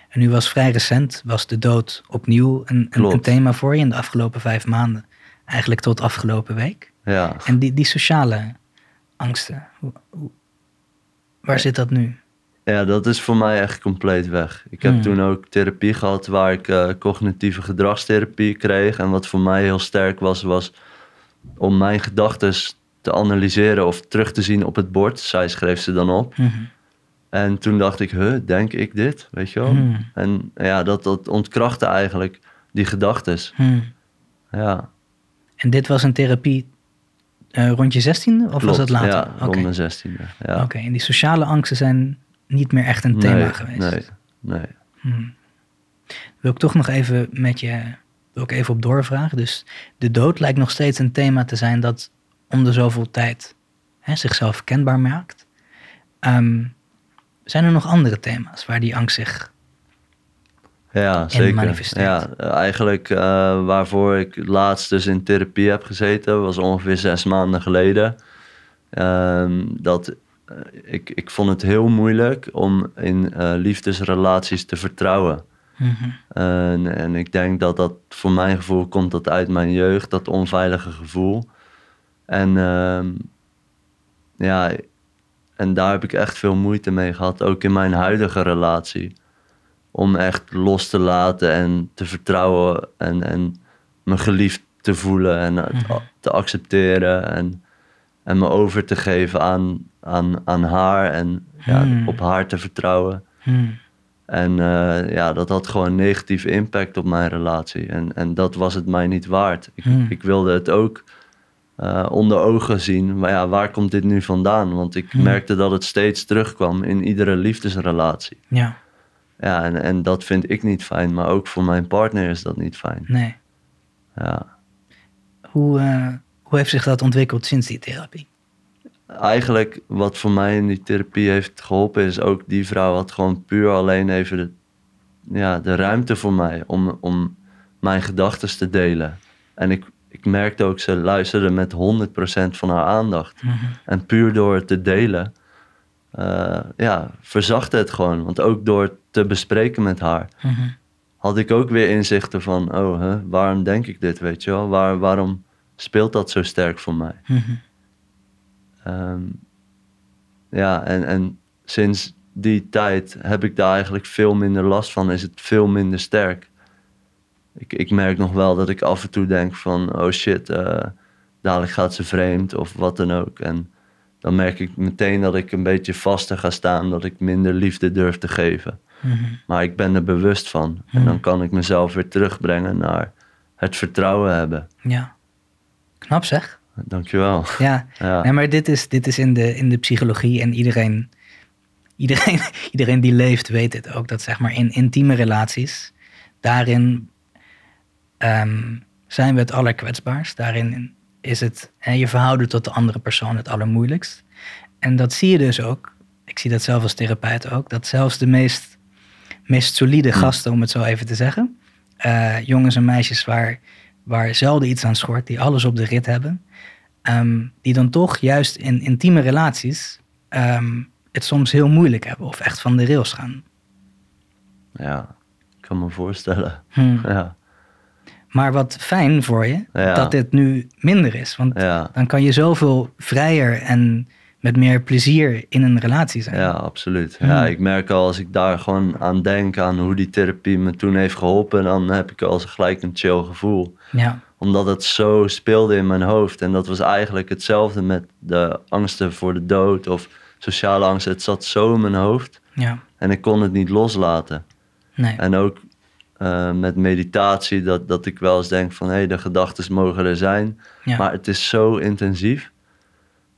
En nu was vrij recent, was de dood opnieuw een, een, thema voor je in de afgelopen vijf maanden. Eigenlijk tot afgelopen week. ja. En die, die sociale angsten, hoe, hoe- waar zit dat nu? Ja, dat is voor mij echt compleet weg. Ik heb Hmm. toen ook therapie gehad waar ik eh, cognitieve gedragstherapie kreeg. En wat voor mij heel sterk was, was om mijn gedachten te analyseren of terug te zien op het bord. Zij schreef ze dan op. Mhm. En toen dacht ik, huh, denk ik dit? Weet je wel? Hmm. En ja, dat, dat ontkrachtte eigenlijk die gedachten. Hmm. Ja, En dit was een therapie eh, rond je zestiende of was het later? Ja, rond mijn zestiende. Ja. Oké, en die sociale angsten zijn niet meer echt een thema nee, geweest. Nee, nee. Hmm. Wil ik toch nog even met je, wil ik even op doorvragen. Dus de dood lijkt nog steeds een thema te zijn dat om de zoveel tijd hè, zichzelf kenbaar maakt. Ehm, zijn er nog andere thema's waar die angst zich... Ja, zeker. manifesteert. Ja, eigenlijk eh, waarvoor ik laatst dus in therapie heb gezeten, was ongeveer zes maanden geleden. Ehm, dat, eh, ik, ik vond het heel moeilijk om in eh, liefdesrelaties te vertrouwen. Mhm, En, en ik denk dat dat voor mijn gevoel komt dat uit mijn jeugd, dat onveilige gevoel. En ehm, ja, en daar heb ik echt veel moeite mee gehad, ook in mijn huidige relatie. Om echt los te laten en te vertrouwen en, en me geliefd te voelen en Mhm. te accepteren en, en me over te geven aan, aan, aan haar en ja, Hmm. op haar te vertrouwen. hmm, En eh, ja, dat had gewoon negatieve impact op mijn relatie. En, en dat was het mij niet waard. Ik, Hmm. ik wilde het ook eh, onder ogen zien. Maar ja, waar komt dit nu vandaan? Want ik Hmm. merkte dat het steeds terugkwam in iedere liefdesrelatie. Ja, Ja, en, en dat vind ik niet fijn. Maar ook voor mijn partner is dat niet fijn. nee. Ja. Hoe, eh, hoe heeft zich dat ontwikkeld sinds die therapie? Eigenlijk wat voor mij in die therapie heeft geholpen... is ook die vrouw had gewoon puur alleen even de, ja, de ruimte voor mij... om, om mijn gedachten te delen. En ik, ik merkte ook, ze luisterde met 100% van haar aandacht. Mhm, En puur door het te delen, eh, ja, verzachtte het gewoon. Want ook door het te bespreken met haar, mhm, had ik ook weer inzichten van, oh, hè, waarom denk ik dit, weet je wel? Waar, waarom speelt dat zo sterk voor mij? mhm, Ehm, ja, en, en sinds die tijd heb ik daar eigenlijk veel minder last van, is het veel minder sterk. Ik, ik merk nog wel dat ik af en toe denk van, oh shit, eh, dadelijk gaat ze vreemd of wat dan ook. En dan merk ik meteen dat ik een beetje vaster ga staan, dat ik minder liefde durf te geven. mhm. Maar ik ben er bewust van. En dan kan ik mezelf weer terugbrengen naar het vertrouwen hebben. Ja. Knap zeg. Dankjewel. Ja, Ja. Nee, maar dit is, dit is in, de, in de psychologie en iedereen iedereen, iedereen die leeft weet dit ook. Dat zeg maar in intieme relaties, daarin ehm, zijn we het allerkwetsbaarst. Daarin is het hè, je verhouden tot de andere persoon het allermoeilijkst. En dat zie je dus ook. Ik zie dat zelf als therapeut ook. Dat zelfs de meest, meest solide gasten, om het zo even te zeggen. eh, jongens en meisjes waar, waar zelden iets aan schort. Die alles op de rit hebben. ehm, die dan toch juist in intieme relaties ehm, het soms heel moeilijk hebben. Of echt van de rails gaan. Ja, ik kan me voorstellen. Hmm. Ja, Maar wat fijn voor je Ja. dat dit nu minder is. Want ja, dan kan je zoveel vrijer en met meer plezier in een relatie zijn. ja absoluut. Ja, ik merk al als ik daar gewoon aan denk, aan hoe die therapie me toen heeft geholpen, dan heb ik al gelijk een chill gevoel. Ja. Omdat het zo speelde in mijn hoofd. En dat was eigenlijk hetzelfde met de angsten voor de dood of sociale angst. Het zat zo in mijn hoofd ja. en ik kon het niet loslaten. Nee. En ook eh, met meditatie, dat, dat ik wel eens denk van hé, hey, de gedachten mogen er zijn. Ja. Maar het is zo intensief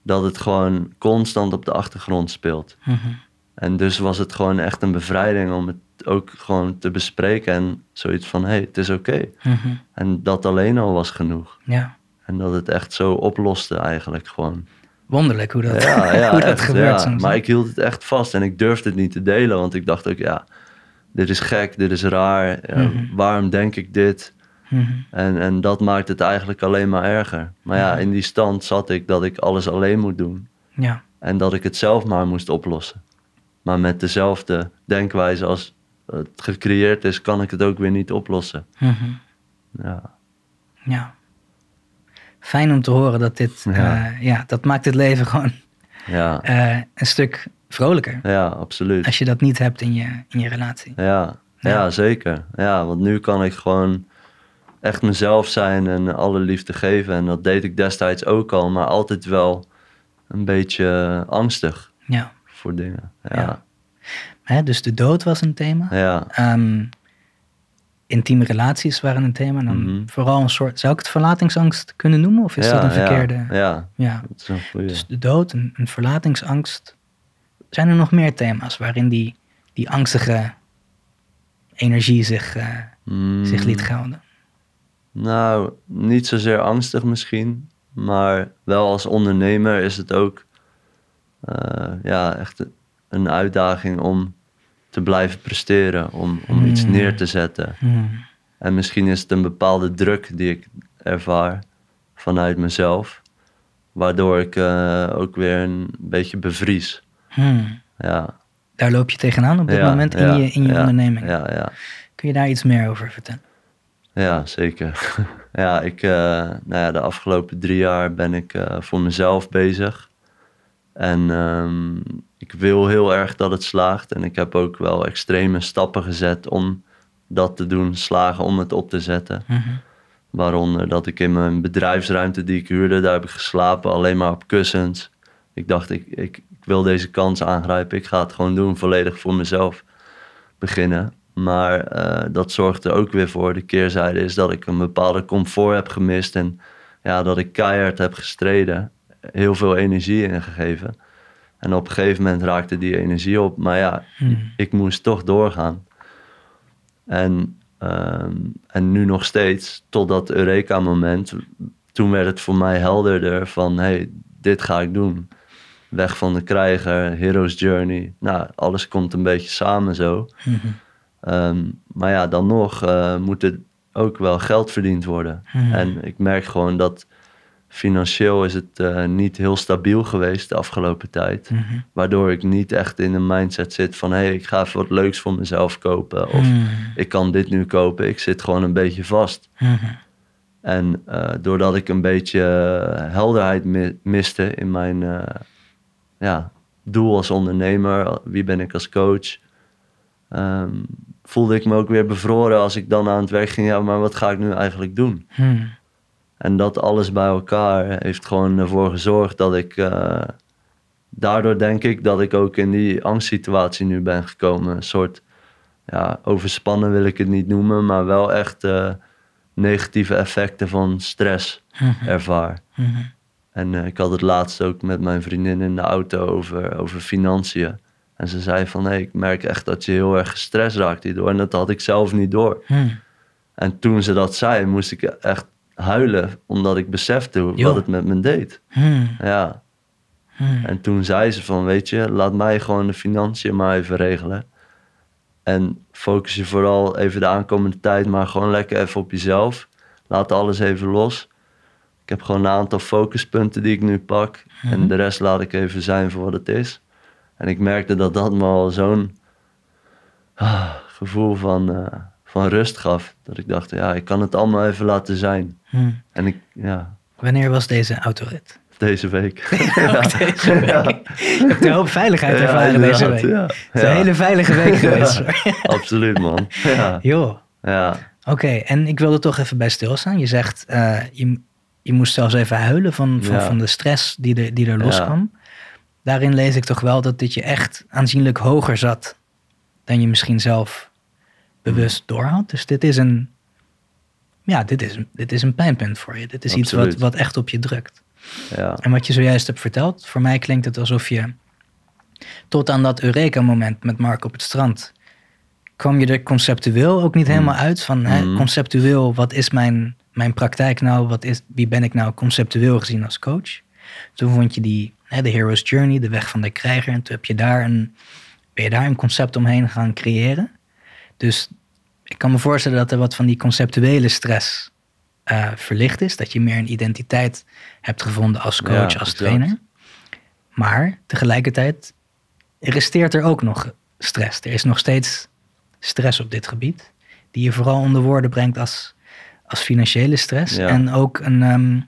dat het gewoon constant op de achtergrond speelt. Mhm. En dus was het gewoon echt een bevrijding om het ook gewoon te bespreken en zoiets van hé, hey, het is oké. Mhm. En dat alleen al was genoeg. Ja. En dat het echt zo oploste eigenlijk gewoon. Wonderlijk hoe dat, Ja, ja, hoe dat echt, gebeurt soms. Maar ik hield het echt vast en ik durfde het niet te delen. Want ik dacht ook, ja, dit is gek, dit is raar. Ja, Mhm. Waarom denk ik dit? Mhm. En, en dat maakt het eigenlijk alleen maar erger. Maar ja, in die stand zat ik dat ik alles alleen moet doen. Ja. En dat ik het zelf maar moest oplossen. Maar met dezelfde denkwijze als het gecreëerd is, kan ik het ook weer niet oplossen. Mhm. Ja, ja. Fijn om te horen dat dit, Ja. ja, ja dat maakt het leven gewoon ja, eh, een stuk vrolijker. ja absoluut. Als je dat niet hebt in je, in je relatie. Ja, ja. Ja. zeker. Ja, want nu kan ik gewoon echt mezelf zijn en alle liefde geven. En dat deed ik destijds ook al, maar altijd wel een beetje angstig Ja. voor dingen. Ja, Ja. Hè, dus de dood was een thema. ja, Ehm, intieme relaties waren een thema. Dan Mhm. vooral een soort, zou ik het verlatingsangst kunnen noemen? Of is ja, dat een verkeerde? Ja, Ja. dat is een goeie. Dus de dood, een, een verlatingsangst. Zijn er nog meer thema's waarin die, die angstige energie zich, eh, Mm, zich liet gelden? Nou, niet zozeer angstig misschien, maar wel als ondernemer is het ook eh, ja, echt een uitdaging om te blijven presteren, om, om iets Hmm. neer te zetten. Hmm. En misschien is het een bepaalde druk die ik ervaar vanuit mezelf, waardoor ik eh, ook weer een beetje bevries. Hmm. Ja, Daar loop je tegenaan op dit Ja, moment in ja, je, in je ja, onderneming. Ja, ja. Kun je daar iets meer over vertellen? Ja, zeker. ja, ik, eh, nou ja, de afgelopen drie jaar ben ik eh, voor mezelf bezig. En ehm, ik wil heel erg dat het slaagt. En ik heb ook wel extreme stappen gezet om dat te doen, slagen om het op te zetten. Mhm. Waaronder dat ik in mijn bedrijfsruimte die ik huurde, daar heb ik geslapen, alleen maar op kussens. Ik dacht, ik, ik wil deze kans aangrijpen. Ik ga het gewoon doen, volledig voor mezelf beginnen. Maar eh, dat zorgt er ook weer voor. De keerzijde is dat ik een bepaalde comfort heb gemist. En ja, dat ik keihard heb gestreden. Heel veel energie ingegeven. En op een gegeven moment raakte die energie op. Maar ja, Hmm. ik moest toch doorgaan. En, ehm, en nu nog steeds, tot dat Eureka-moment. Toen werd het voor mij helderder van, hey, dit ga ik doen. Weg van de krijger, Hero's Journey. Nou, alles komt een beetje samen zo. Mhm. Ehm, maar ja, dan nog eh, moet er ook wel geld verdiend worden. Mhm. En ik merk gewoon dat financieel is het eh, niet heel stabiel geweest de afgelopen tijd. Mhm. Waardoor ik niet echt in een mindset zit van... hé, hey, ik ga even wat leuks voor mezelf kopen. Of Hmm. ik kan dit nu kopen. Ik zit gewoon een beetje vast. En eh, doordat ik een beetje helderheid mi- miste in mijn ja, doel als ondernemer... wie ben ik als coach... ehm, voelde ik me ook weer bevroren als ik dan aan het werk ging. Ja, maar wat ga ik nu eigenlijk doen? Hmm. En dat alles bij elkaar heeft gewoon ervoor gezorgd dat ik. eh, daardoor denk ik dat ik ook in die angstsituatie nu ben gekomen. Een soort. Ja, overspannen wil ik het niet noemen, maar wel echt eh, negatieve effecten van stress Mhm. ervaar. Mhm. En eh, ik had het laatst ook met mijn vriendin in de auto over, over financiën. En ze zei van, hé, ik merk echt dat je heel erg gestrest raakt hierdoor. En dat had ik zelf niet door. Hm. En toen ze dat zei, moest ik echt huilen, omdat ik besefte hoe- wat het met me deed. Hm. Ja. Hm. En toen zei ze van, weet je, laat mij gewoon de financiën maar even regelen. En focus je vooral even de aankomende tijd maar gewoon lekker even op jezelf. Laat alles even los. Ik heb gewoon een aantal focuspunten die ik nu pak. En de rest laat ik even zijn voor wat het is. En ik merkte dat dat me al zo'n ah, gevoel van, eh, van rust gaf. Dat ik dacht, ja, ik kan het allemaal even laten zijn. Hm. En ik, ja, Wanneer was deze autorit? deze week. Ook deze week. Je hebt een hoop veiligheid Ja, ervaren deze week. ja. Het is Ja. een hele veilige week geweest. Absoluut, man. Ja, Joh. ja. Oké, en ik wilde toch even bij stilstaan. Je zegt, eh, je, je moest zelfs even huilen van, van, Ja. van de stress die er, die er Ja. loskwam. Daarin lees ik toch wel dat dit je echt aanzienlijk hoger zat dan je misschien zelf bewust doorhad. Dus dit is een, ja, dit is, dit is een pijnpunt voor je. Dit is iets wat, wat echt op je drukt. ja. En wat je zojuist hebt verteld, voor mij klinkt het alsof je tot aan dat Eureka-moment met Mark op het strand, kwam je er conceptueel ook niet helemaal uit van hè, Mhm. conceptueel, wat is mijn, mijn praktijk nou, wat is, wie ben ik nou conceptueel gezien als coach? Toen vond je die, hè, de Hero's Journey, de weg van de krijger, en toen heb je daar een, ben je daar een concept omheen gaan creëren. Dus ik kan me voorstellen dat er wat van die conceptuele stress eh, verlicht is. Dat je meer een identiteit hebt gevonden als coach, Ja, als exact. trainer. Maar tegelijkertijd resteert er ook nog stress. Er is nog steeds stress op dit gebied. Die je vooral onder woorden brengt als, als financiële stress. Ja. En ook een, ehm,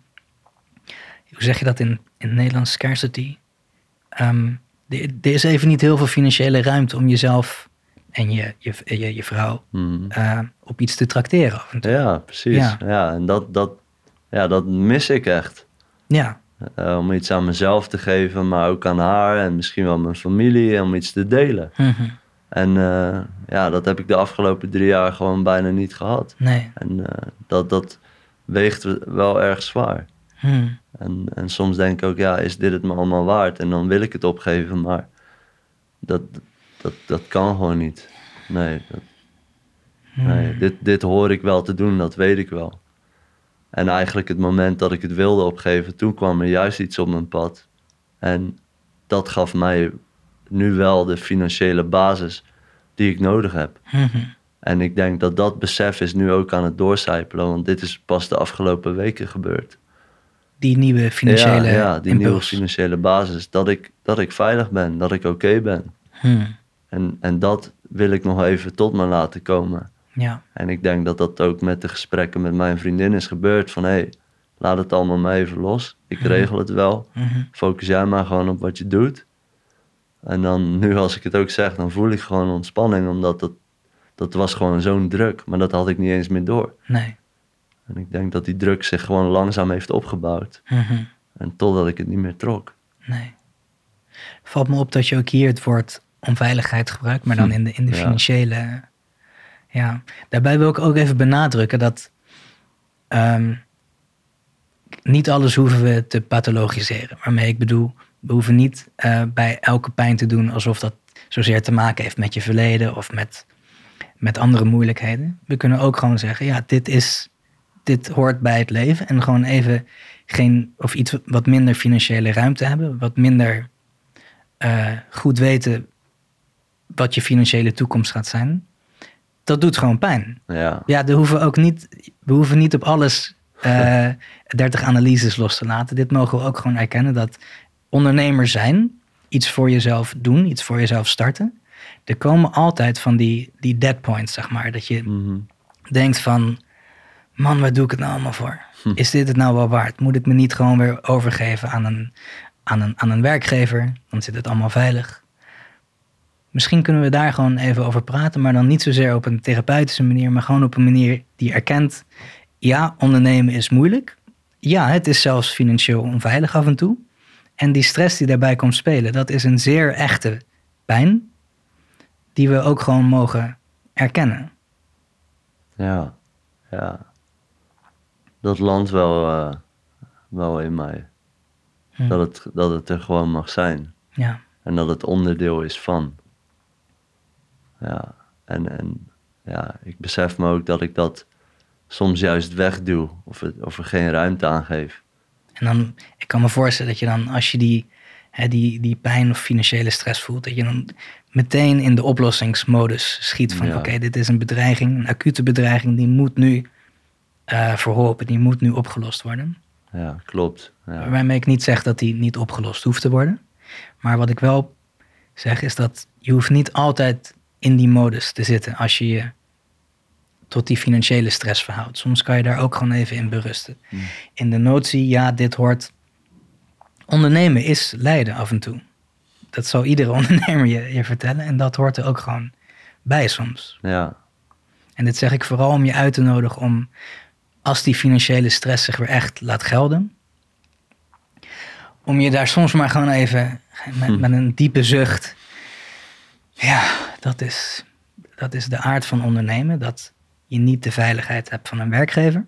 hoe zeg je dat in, in het Nederlands, scarcity. Ehm, er is even niet heel veel financiële ruimte om jezelf en je, je, je, je vrouw Mhm. eh, op iets te trakteren. af en toe. Ja, precies. Ja. Ja. en dat, dat, ja, dat mis ik echt. Ja, Eh, om iets aan mezelf te geven, maar ook aan haar en misschien wel mijn familie, om iets te delen. Mhm. En eh, ja, dat heb ik de afgelopen drie jaar gewoon bijna niet gehad. nee. En eh, dat, dat weegt wel erg zwaar. Hm. En, en soms denk ik ook, ja, is dit het me allemaal waard? En dan wil ik het opgeven, maar dat, dat, dat kan gewoon niet. Nee, dat, nee dit, dit hoor ik wel te doen, dat weet ik wel. En eigenlijk het moment dat ik het wilde opgeven, toen kwam er juist iets op mijn pad. En dat gaf mij nu wel de financiële basis die ik nodig heb. Mhm. En ik denk dat dat besef is nu ook aan het doorcijpelen, want dit is pas de afgelopen weken gebeurd. Die nieuwe financiële ja, ja, die nieuwe financiële basis. Dat ik, dat ik veilig ben, dat ik oké ben. Hm. En, en dat wil ik nog even tot me laten komen. Ja, En ik denk dat dat ook met de gesprekken met mijn vriendin is gebeurd. Van hé, hey, laat het allemaal maar even los. Ik regel het wel. Mhm. Focus jij maar gewoon op wat je doet. En dan nu als ik het ook zeg, dan voel ik gewoon ontspanning. Omdat dat, dat was gewoon zo'n druk. Maar dat had ik niet eens meer door. nee. En ik denk dat die druk zich gewoon langzaam heeft opgebouwd. Mhm. En totdat ik het niet meer trok. Nee. Valt me op dat je ook hier het woord onveiligheid gebruikt, maar dan in de, in de Ja. financiële. Ja, daarbij wil ik ook even benadrukken dat ehm, niet alles hoeven we te pathologiseren. Waarmee ik bedoel, we hoeven niet eh, bij elke pijn te doen alsof dat zozeer te maken heeft met je verleden of met, met andere moeilijkheden. We kunnen ook gewoon zeggen, ja, dit is, dit hoort bij het leven en gewoon even geen, of iets wat minder financiële ruimte hebben, wat minder eh, goed weten wat je financiële toekomst gaat zijn. Dat doet gewoon pijn. Ja, Ja, we hoeven ook niet, we hoeven niet op alles eh 30 analyses los te laten. Dit mogen we ook gewoon erkennen dat ondernemers zijn, iets voor jezelf doen, iets voor jezelf starten. Er komen altijd van die, die dead points, zeg maar. Dat je mhm. denkt van, man, waar doe ik het nou allemaal voor? Is dit het nou wel waard? Moet ik me niet gewoon weer overgeven aan een, aan een, aan een werkgever? Dan zit het allemaal veilig. Misschien kunnen we daar gewoon even over praten, maar dan niet zozeer op een therapeutische manier, maar gewoon op een manier die erkent, ja, ondernemen is moeilijk. Ja, het is zelfs financieel onveilig af en toe. En die stress die daarbij komt spelen, dat is een zeer echte pijn, die we ook gewoon mogen erkennen. ja, ja. Dat landt wel, eh, wel in mij. Hm. Dat, het, dat het er gewoon mag zijn. Ja. En dat het onderdeel is van. Ja, en, en ja, ik besef me ook dat ik dat soms juist wegdoe of, het, of er geen ruimte aan geef. En dan, ik kan me voorstellen dat je dan, als je die, hè, die, die pijn of financiële stress voelt, dat je dan meteen in de oplossingsmodus schiet van Ja. oké, dit is een bedreiging, een acute bedreiging, die moet nu eh, verholpen, die moet nu opgelost worden. Ja, klopt. Ja, Waarmee ik niet zeg dat die niet opgelost hoeft te worden. Maar wat ik wel zeg is dat je hoeft niet altijd in die modus te zitten als je je tot die financiële stress verhoudt. Soms kan je daar ook gewoon even in berusten. Hmm. In de notie, ja, dit hoort. Ondernemen is lijden af en toe. Dat zal iedere ondernemer je, je vertellen. En dat hoort er ook gewoon bij soms. ja, En dit zeg ik vooral om je uit te nodigen om, als die financiële stress zich weer echt laat gelden, om je daar soms maar gewoon even met, met een diepe zucht. Ja, dat is, dat is de aard van ondernemen. Dat je niet de veiligheid hebt van een werkgever.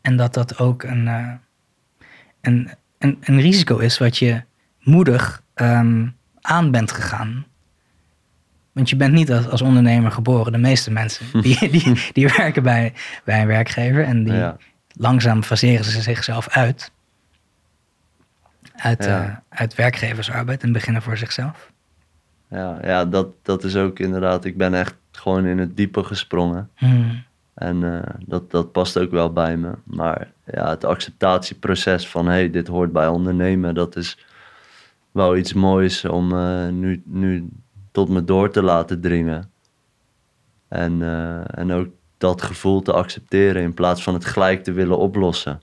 En dat dat ook een, eh, een, een, een risico is wat je moedig ehm, aan bent gegaan. Want je bent niet als, als ondernemer geboren. De meeste mensen die, die, die werken bij, bij een werkgever en die ja, langzaam faseren ze zichzelf uit. Uit, Ja. eh, uit werkgeversarbeid en beginnen voor zichzelf. ja, ja dat, dat is ook inderdaad. Ik ben echt gewoon in het diepe gesprongen. Hmm. En eh, dat, dat past ook wel bij me. Maar ja, het acceptatieproces van hey, dit hoort bij ondernemen, dat is wel iets moois om eh, nu, nu tot me door te laten dringen. En, eh, en ook dat gevoel te accepteren in plaats van het gelijk te willen oplossen.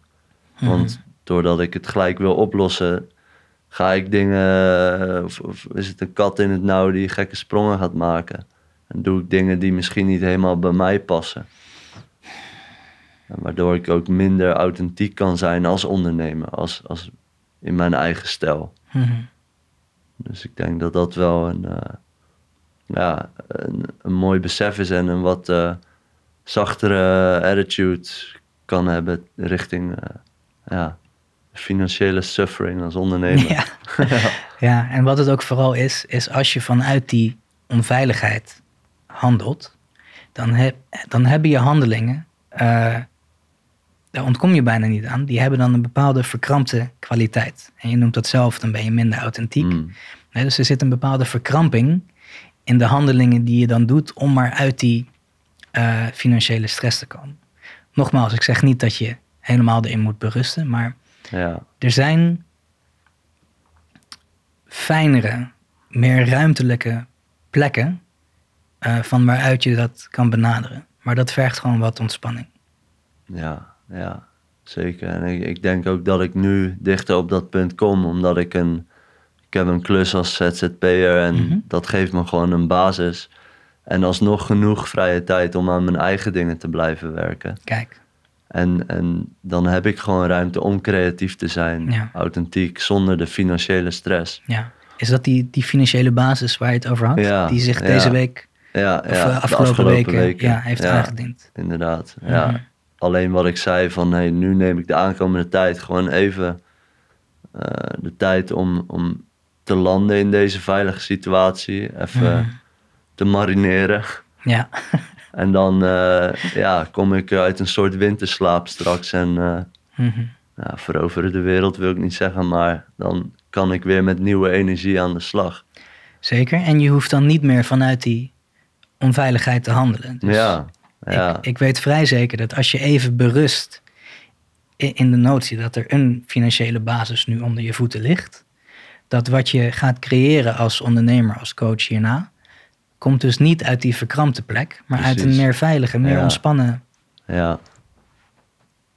Want doordat ik het gelijk wil oplossen, ga ik dingen, of, of is het een kat in het nauw die gekke sprongen gaat maken. En doe ik dingen die misschien niet helemaal bij mij passen. En waardoor ik ook minder authentiek kan zijn als ondernemer, als, als in mijn eigen stijl. Mhm. Dus ik denk dat dat wel een, eh, ja, een, een mooi besef is en een wat eh, zachtere attitude kan hebben richting eh, ja, financiële suffering als ondernemer. Ja. ja, en wat het ook vooral is, is als je vanuit die onveiligheid handelt, dan, heb, dan hebben je handelingen, eh, daar ontkom je bijna niet aan, die hebben dan een bepaalde verkrampte kwaliteit. En je noemt dat zelf, dan ben je minder authentiek. Mm, Nee, dus er zit een bepaalde verkramping in de handelingen die je dan doet om maar uit die eh, financiële stress te komen. Nogmaals, ik zeg niet dat je helemaal erin moet berusten, maar ja, er zijn fijnere, meer ruimtelijke plekken eh, van waaruit je dat kan benaderen. Maar dat vergt gewoon wat ontspanning. ja, ja, zeker. En ik, ik denk ook dat ik nu dichter op dat punt kom, omdat ik een, ik heb een klus als ZZP'er en Mhm. dat geeft me gewoon een basis. En alsnog genoeg vrije tijd om aan mijn eigen dingen te blijven werken. Kijk, En, en dan heb ik gewoon ruimte om creatief te zijn, Ja. authentiek, zonder de financiële stress. ja. Is dat die, die financiële basis waar je het over had? Ja, die zich ja. deze week Ja, of ja eh, de afgelopen, weken, Ja, heeft ja, aangediend? Inderdaad, Mhm. ja. Alleen wat ik zei van, hey, nu neem ik de aankomende tijd gewoon even eh, de tijd om, om te landen in deze veilige situatie. Even Mhm. te marineren. Ja, En dan eh, ja, kom ik uit een soort winterslaap straks en... Mhm. ja, veroveren de wereld wil ik niet zeggen, maar dan kan ik weer met nieuwe energie aan de slag. zeker. En je hoeft dan niet meer vanuit die onveiligheid te handelen. Dus ja, ja, Ik, ik weet vrij zeker dat als je even berust in de notie dat er een financiële basis nu onder je voeten ligt, dat wat je gaat creëren als ondernemer, als coach hierna, komt dus niet uit die verkrampte plek, maar uit een meer veilige, meer Ja. ontspannen. ja,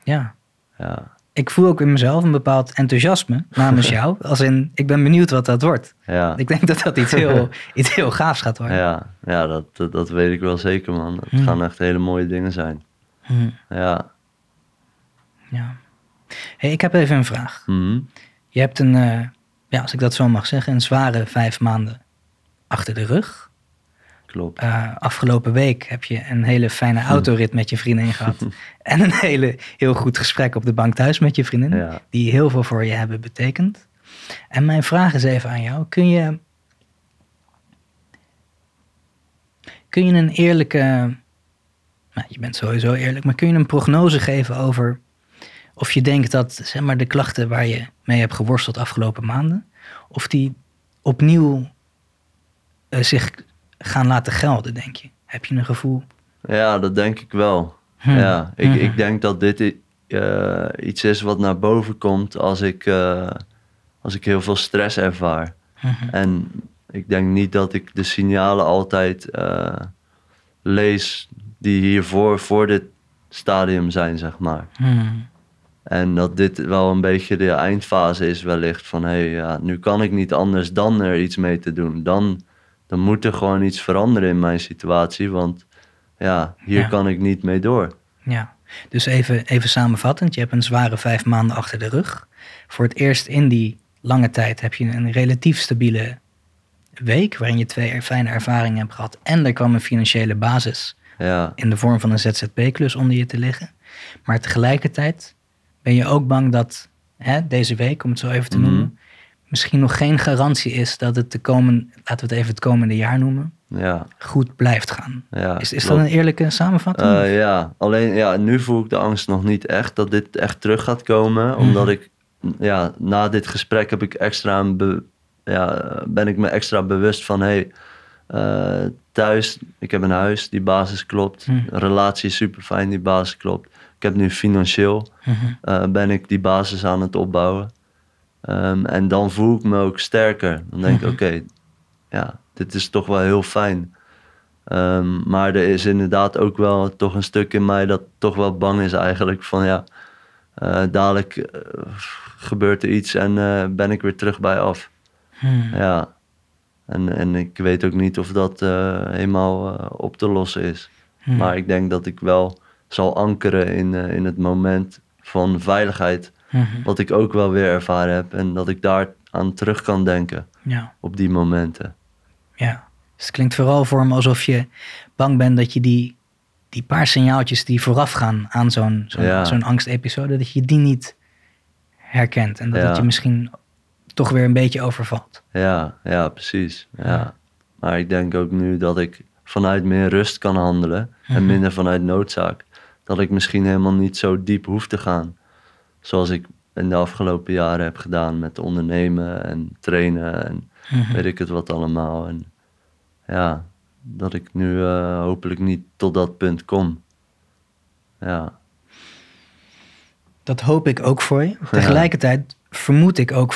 Ja. ja, Ik voel ook in mezelf een bepaald enthousiasme namens jou. Als in, ik ben benieuwd wat dat wordt. ja. Ik denk dat dat iets heel, iets heel gaafs gaat worden. Ja, ja dat, dat, dat weet ik wel zeker, man. Het Hmm. gaan echt hele mooie dingen zijn. Hm, Ja. ja. Hey, ik heb even een vraag. Mhm. Je hebt een, eh, ja, als ik dat zo mag zeggen, een zware vijf maanden achter de rug. Klopt. Eh, afgelopen week heb je een hele fijne autorit met je vriendin gehad. en een hele, heel goed gesprek op de bank thuis met je vriendin. Ja. Die heel veel voor je hebben betekend. En mijn vraag is even aan jou. Kun je Kun je een eerlijke, nou, je bent sowieso eerlijk, maar kun je een prognose geven over of je denkt dat zeg maar, de klachten waar je mee hebt geworsteld afgelopen maanden, of die opnieuw eh, zich gaan laten gelden, denk je? Heb je een gevoel? Ja, dat denk ik wel. Hmm. Ja, ik, Mhm. ik denk dat dit eh, iets is wat naar boven komt als ik, eh, als ik heel veel stress ervaar. Mhm. En ik denk niet dat ik de signalen altijd eh, lees die hiervoor, voor dit stadium zijn, zeg maar. Hmm. En dat dit wel een beetje de eindfase is wellicht van... hé, hey, ja, nu kan ik niet anders dan er iets mee te doen. Dan, dan moet er gewoon iets veranderen in mijn situatie, want ja, hier Ja. kan ik niet mee door. Ja, dus even, even samenvattend. Je hebt een zware vijf maanden achter de rug. Voor het eerst in die lange tijd heb je een relatief stabiele week... waarin je twee fijne ervaringen hebt gehad... en er kwam een financiële basis Ja, in de vorm van een ZZP-klus onder je te liggen. Maar tegelijkertijd ben je ook bang dat hè, deze week, om het zo even te Mhm. noemen... misschien nog geen garantie is dat het de komende, laten we het even het komende jaar noemen... ja, 'goed blijft gaan. ja. Is, is dat een eerlijke samenvatting? Eh, ja, alleen ja, nu voel ik de angst nog niet echt dat dit echt terug gaat komen. Omdat Mhm. ik, ja, na dit gesprek heb ik extra be- ja, ben ik me extra bewust van, hé, hey, eh, thuis, ik heb een huis, die basis klopt. Mhm. Relatie is super fijn, die basis klopt. Ik heb nu financieel, Mhm. eh, ben ik die basis aan het opbouwen. Ehm, en dan voel ik me ook sterker. Dan denk ik, Mhm. oké, ja, dit is toch wel heel fijn. Ehm, maar er is inderdaad ook wel toch een stuk in mij dat toch wel bang is eigenlijk van ja, eh, dadelijk eh, gebeurt er iets en eh, ben ik weer terug bij af. Hmm. Ja. En, en ik weet ook niet of dat helemaal op te lossen is. Hmm. Maar ik denk dat ik wel zal ankeren in, in het moment van veiligheid. Mhm. Wat ik ook wel weer ervaren heb. En dat ik daar aan terug kan denken Ja. op die momenten. Ja, dus het klinkt vooral voor me alsof je bang bent dat je die, die paar signaaltjes die voorafgaan aan zo'n zo'n Ja. angstepisode, dat je die niet herkent. En dat Ja. het je misschien toch weer een beetje overvalt. Ja, ja, precies. Ja. Maar ik denk ook nu dat ik vanuit meer rust kan handelen Mhm. en minder vanuit noodzaak. Dat ik misschien helemaal niet zo diep hoef te gaan. Zoals ik in de afgelopen jaren heb gedaan met ondernemen en trainen en Mhm. weet ik het wat allemaal. En ja, dat ik nu eh, hopelijk niet tot dat punt kom. Ja, Dat hoop ik ook voor je. Tegelijkertijd vermoed ik ook,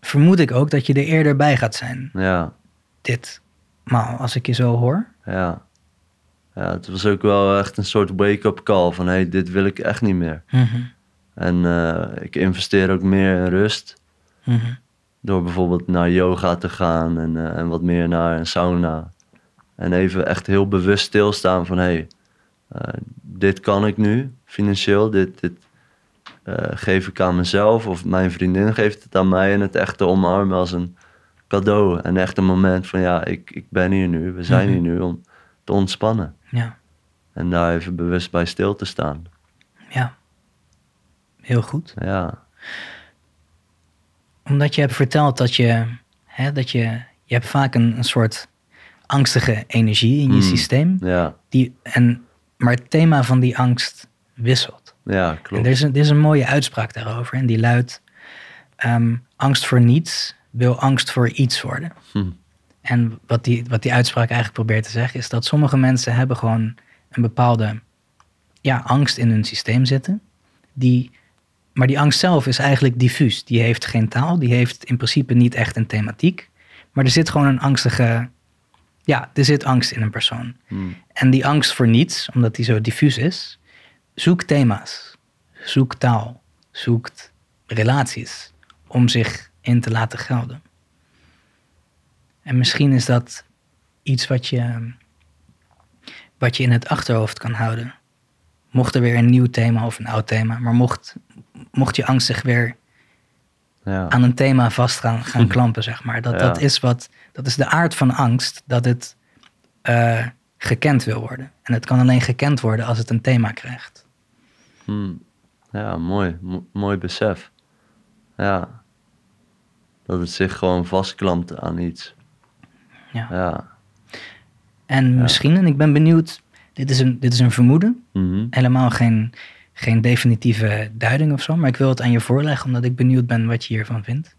vermoed ik ook dat je er eerder bij gaat zijn. ja, Dit, maar als ik je zo hoor. ja. Ja, het was ook wel echt een soort wake-up call van hé, hey, dit wil ik echt niet meer. Mhm. En eh, ik investeer ook meer in rust. Mhm. Door bijvoorbeeld naar yoga te gaan en, eh, en wat meer naar een sauna. En even echt heel bewust stilstaan van hé, hey, eh, dit kan ik nu financieel. Dit, dit geef ik aan mezelf of mijn vriendin geeft het aan mij. En het echt te omarmen als een cadeau. En echt een moment van ja, ik, ik ben hier nu. We zijn hier nu om te ontspannen. Ja, En daar even bewust bij stil te staan. ja. Heel goed. Ja, Omdat je hebt verteld dat je, hè, dat je, je hebt vaak een, een soort angstige energie in je Mm. systeem. ja, Die, en, maar het thema van die angst wisselt. ja En klopt. er is, een, er is een mooie uitspraak daarover. En die luidt, ehm, angst voor niets wil angst voor iets worden. Hm. En wat die, wat die uitspraak eigenlijk probeert te zeggen, is dat sommige mensen hebben gewoon een bepaalde ja, angst in hun systeem zitten. Die, maar die angst zelf is eigenlijk diffuus. Die heeft geen taal, die heeft in principe niet echt een thematiek. Maar er zit gewoon een angstige, ja, er zit angst in een persoon. Hm. En die angst voor niets, omdat die zo diffuus is, zoekt thema's, zoekt taal, zoekt relaties om zich in te laten gelden. En misschien is dat iets wat je, wat je in het achterhoofd kan houden. Mocht er weer een nieuw thema of een oud thema, maar mocht, mocht je angst zich weer Ja. aan een thema vast gaan, gaan klampen, zeg maar. Dat, Ja. dat, is wat, dat is de aard van angst, dat het eh, gekend wil worden. En het kan alleen gekend worden als het een thema krijgt. Hm. Ja, mooi. Mo- mooi besef. Ja. Dat het zich gewoon vastklampt aan iets. Ja. Ja. En misschien, en ik ben benieuwd, dit is een, dit is een vermoeden, Mhm. helemaal geen, geen definitieve duiding of zo, maar ik wil het aan je voorleggen omdat ik benieuwd ben wat je hiervan vindt.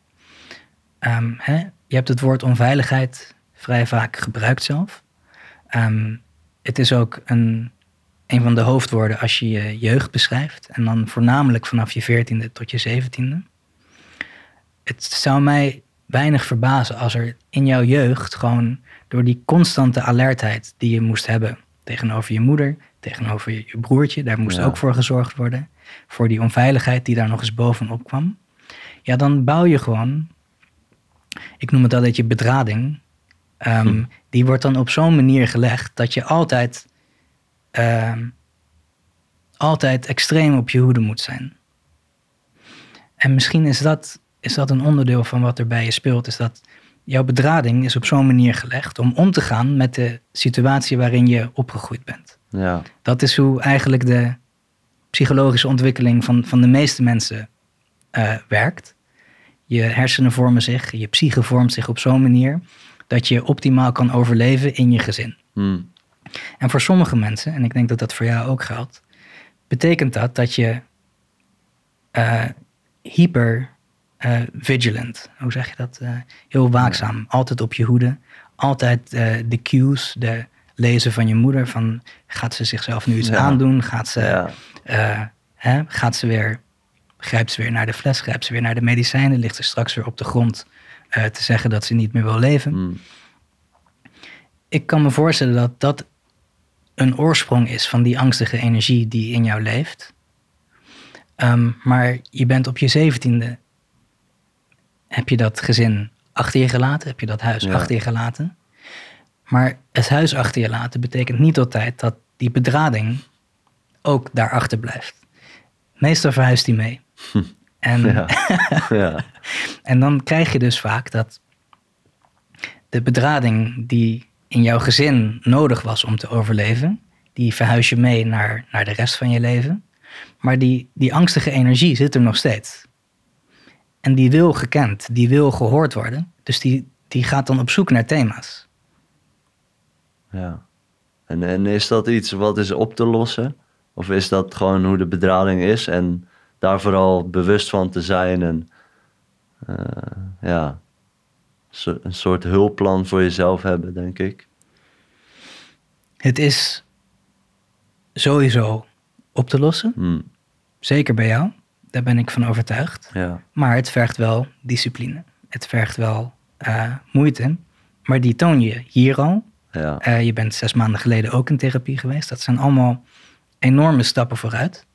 Ehm, hè? Je hebt het woord onveiligheid vrij vaak gebruikt zelf. Ehm, het is ook een, een van de hoofdwoorden als je je jeugd beschrijft. En dan voornamelijk vanaf je veertiende tot je zeventiende. Het zou mij weinig verbazen als er in jouw jeugd gewoon door die constante alertheid die je moest hebben tegenover je moeder, tegenover je, je broertje, daar moest Ja. ook voor gezorgd worden. Voor die onveiligheid die daar nog eens bovenop kwam. Ja, dan bouw je gewoon, ik noem het altijd je bedrading. Ehm, Hm. Die wordt dan op zo'n manier gelegd dat je altijd, ehm, altijd extreem op je hoede moet zijn. En misschien is dat, is dat een onderdeel van wat er bij je speelt. Is dat jouw bedrading is op zo'n manier gelegd om om te gaan met de situatie waarin je opgegroeid bent. Ja, Dat is hoe eigenlijk de psychologische ontwikkeling van, van de meeste mensen eh, werkt. Je hersenen vormen zich, je psyche vormt zich op zo'n manier dat je optimaal kan overleven in je gezin. Hm. En voor sommige mensen, en ik denk dat dat voor jou ook geldt, betekent dat dat je eh, hyper eh, vigilant, hoe zeg je dat? Eh, heel waakzaam, altijd op je hoede, altijd eh, de cues, de lezen van je moeder, van gaat ze zichzelf nu iets Ja. aandoen, gaat ze, ja, hè, gaat ze weer, grijpt ze weer naar de fles, grijpt ze weer naar de medicijnen, ligt ze straks weer op de grond te zeggen dat ze niet meer wil leven hm. ik kan me voorstellen dat dat een oorsprong is van die angstige energie die in jou leeft. Ehm, maar je bent op je zeventiende, heb je dat gezin achter je gelaten, heb je dat huis Ja. achter je gelaten. Maar het huis achter je laten betekent niet altijd dat die bedrading ook daarachter blijft. Meestal verhuist die mee. En ja, ja, en dan krijg je dus vaak dat de bedrading die in jouw gezin nodig was om te overleven, die verhuis je mee naar, naar de rest van je leven. Maar die, die angstige energie zit er nog steeds. En die wil gekend, die wil gehoord worden. Dus die, die gaat dan op zoek naar thema's. ja. En, en is dat iets wat is op te lossen? Of is dat gewoon hoe de bedrading is en daar vooral bewust van te zijn en eh, ja, een soort hulpplan voor jezelf hebben, denk ik. Het is sowieso op te lossen. Hm, Zeker bij jou. Daar ben ik van overtuigd. ja, Maar het vergt wel discipline. Het vergt wel eh, moeite. Maar die toon je hier al. ja, Eh, je bent zes maanden geleden ook in therapie geweest. Dat zijn allemaal enorme stappen vooruit.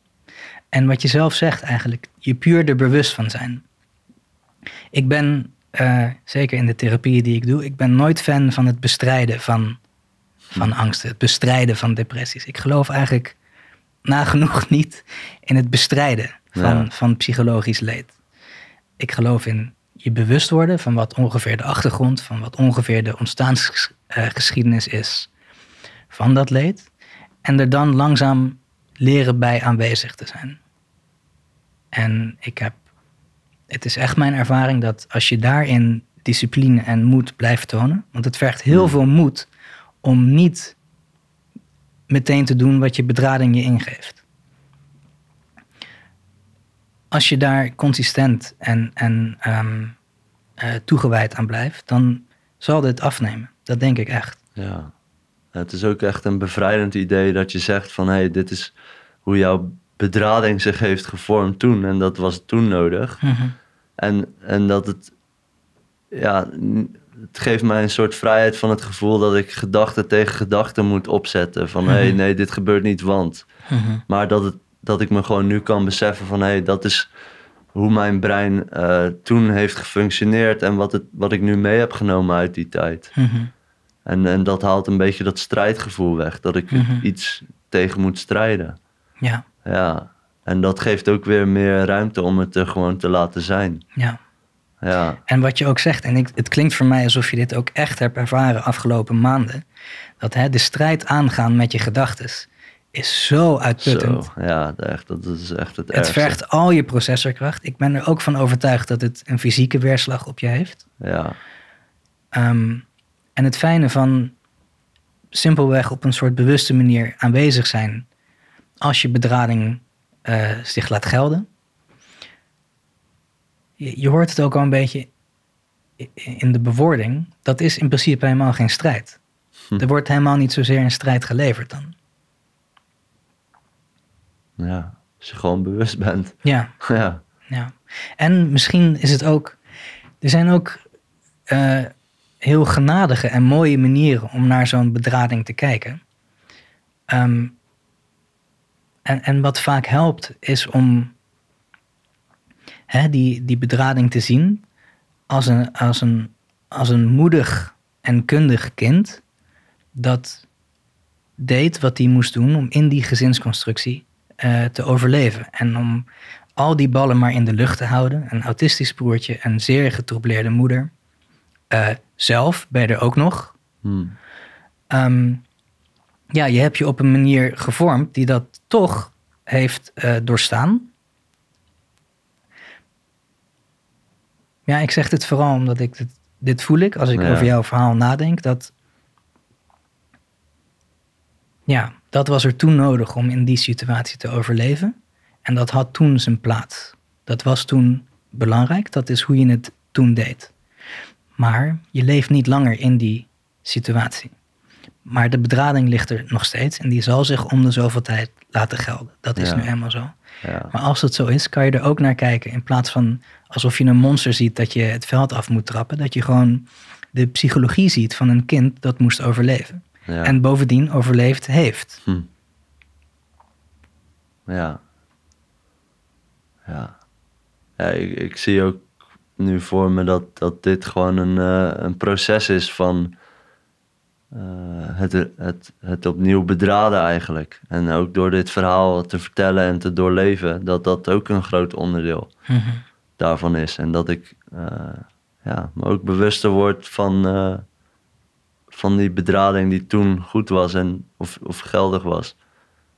En wat je zelf zegt eigenlijk, je puur er bewust van zijn. Ik ben, eh, zeker in de therapie die ik doe, ik ben nooit fan van het bestrijden van, van angsten. Het bestrijden van depressies. Ik geloof eigenlijk nagenoeg niet in het bestrijden van, Ja. van psychologisch leed. Ik geloof in je bewust worden van wat ongeveer de achtergrond, van wat ongeveer de ontstaansgeschiedenis is van dat leed. En er dan langzaam leren bij aanwezig te zijn. En ik heb, het is echt mijn ervaring dat als je daarin discipline en moed blijft tonen, want het vergt heel Hmm. veel moed om niet meteen te doen wat je bedrading je ingeeft. Als je daar consistent en, en ehm, eh, toegewijd aan blijft, dan zal dit afnemen. Dat denk ik echt. ja. Het is ook echt een bevrijdend idee dat je zegt van hé, hey, dit is hoe jouw bedrading zich heeft gevormd toen en dat was toen nodig. Mhm. En, en dat het, ja, het geeft mij een soort vrijheid van het gevoel dat ik gedachte tegen gedachte moet opzetten. Van hé, hey, Mhm. nee, dit gebeurt niet, want. Mhm. Maar dat, het, dat ik me gewoon nu kan beseffen van hé, hey, dat is hoe mijn brein eh, toen heeft gefunctioneerd en wat, het, wat ik nu mee heb genomen uit die tijd. Mhm. En, en dat haalt een beetje dat strijdgevoel weg, dat ik Mhm. iets tegen moet strijden. Ja, Ja, en dat geeft ook weer meer ruimte om het er gewoon te laten zijn. ja. Ja, En wat je ook zegt, en ik, het klinkt voor mij alsof je dit ook echt hebt ervaren afgelopen maanden, dat hè, de strijd aangaan met je gedachten is zo uitputtend. zo. Ja, echt, dat is echt het Het ergste. vergt al je processorkracht. Ik ben er ook van overtuigd dat het een fysieke weerslag op je heeft. Ja, Ehm, en het fijne van simpelweg op een soort bewuste manier aanwezig zijn als je bedrading eh, zich laat gelden. Je, je hoort het ook al een beetje in de bewoording. Dat is in principe helemaal geen strijd. Hm. Er wordt helemaal niet zozeer een strijd geleverd dan. Ja, als je gewoon bewust bent. Ja, ja, ja. En misschien is het ook. Er zijn ook eh, heel genadige en mooie manieren om naar zo'n bedrading te kijken. Ehm, en, en wat vaak helpt, is om hè, die, die bedrading te zien als een, als, een, als een moedig en kundig kind dat deed wat hij moest doen om in die gezinsconstructie eh, te overleven. En om al die ballen maar in de lucht te houden. Een autistisch broertje, een zeer getroubleerde moeder. Eh, zelf ben je er ook nog. hm. Ehm, ja, je hebt je op een manier gevormd die dat toch heeft eh, doorstaan. Ja, ik zeg dit vooral omdat ik dit, dit voel ik als ik Ja. over jouw verhaal nadenk. Dat, ja, dat was er toen nodig om in die situatie te overleven. En dat had toen zijn plaats. Dat was toen belangrijk. Dat is hoe je het toen deed. Maar je leeft niet langer in die situatie. Maar de bedrading ligt er nog steeds en die zal zich om de zoveel tijd laten gelden. Dat is Ja. nu eenmaal zo. ja, Maar als dat zo is, kan je er ook naar kijken. In plaats van alsof je een monster ziet dat je het veld af moet trappen. Dat je gewoon de psychologie ziet van een kind dat moest overleven. Ja. En bovendien overleefd heeft. Hm. Ja. Ja. Ja, ik, ik zie ook nu voor me dat, dat dit gewoon een, eh, een proces is van eh, het, het, het opnieuw bedraden eigenlijk. En ook door dit verhaal te vertellen en te doorleven, dat dat ook een groot onderdeel Mhm. daarvan is. En dat ik eh, ja, me ook bewuster word van, van die bedrading die toen goed was en of, of geldig was.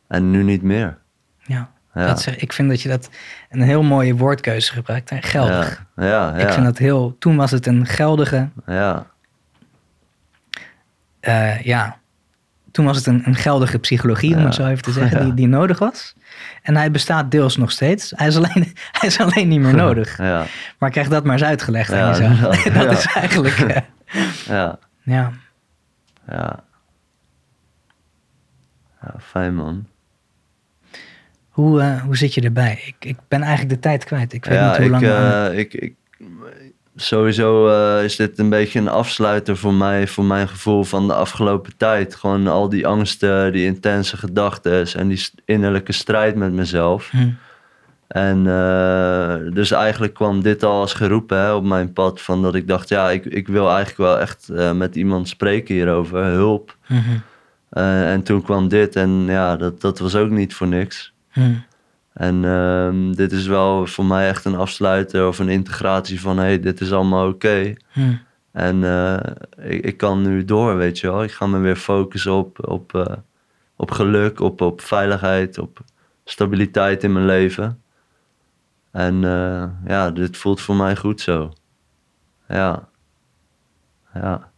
En nu niet meer. Ja. Ja. Dat zeg, ik vind dat je dat een heel mooie woordkeuze gebruikt. Hè? Geldig. Ja, ja, ja. Ik vind dat heel. Toen was het een geldige. ja, eh, ja. Toen was het een, een geldige psychologie, om het zo even te zeggen, die, die nodig was. En hij bestaat deels nog steeds. Hij is alleen, hij is alleen niet meer nodig. ja, Maar krijg dat maar eens uitgelegd aan jezelf. dat is eigenlijk. eh, ja, ja. fijn man. Hoe, eh, hoe zit je erbij? Ik, ik ben eigenlijk de tijd kwijt. Ik weet ja, niet hoe ik, lang. we aan- eh, ik, ik, sowieso eh, is dit een beetje een afsluiter voor mij, voor mijn gevoel van de afgelopen tijd. Gewoon al die angsten, die intense gedachten en die innerlijke strijd met mezelf. Hm. En eh, dus eigenlijk kwam dit al als geroepen hè, op mijn pad. Van dat ik dacht, ja, ik, ik wil eigenlijk wel echt eh, met iemand spreken hierover. Hulp. Mhm. Eh, en toen kwam dit en ja, dat, dat was ook niet voor niks. Hm. En ehm, dit is wel voor mij echt een afsluiter of een integratie van... hé, hey, dit is allemaal oké. Hm. En ik, ik kan nu door, weet je wel. Ik ga me weer focussen op, op, op geluk, op, op veiligheid, op stabiliteit in mijn leven. En eh, ja, dit voelt voor mij goed zo. Ja. Ja.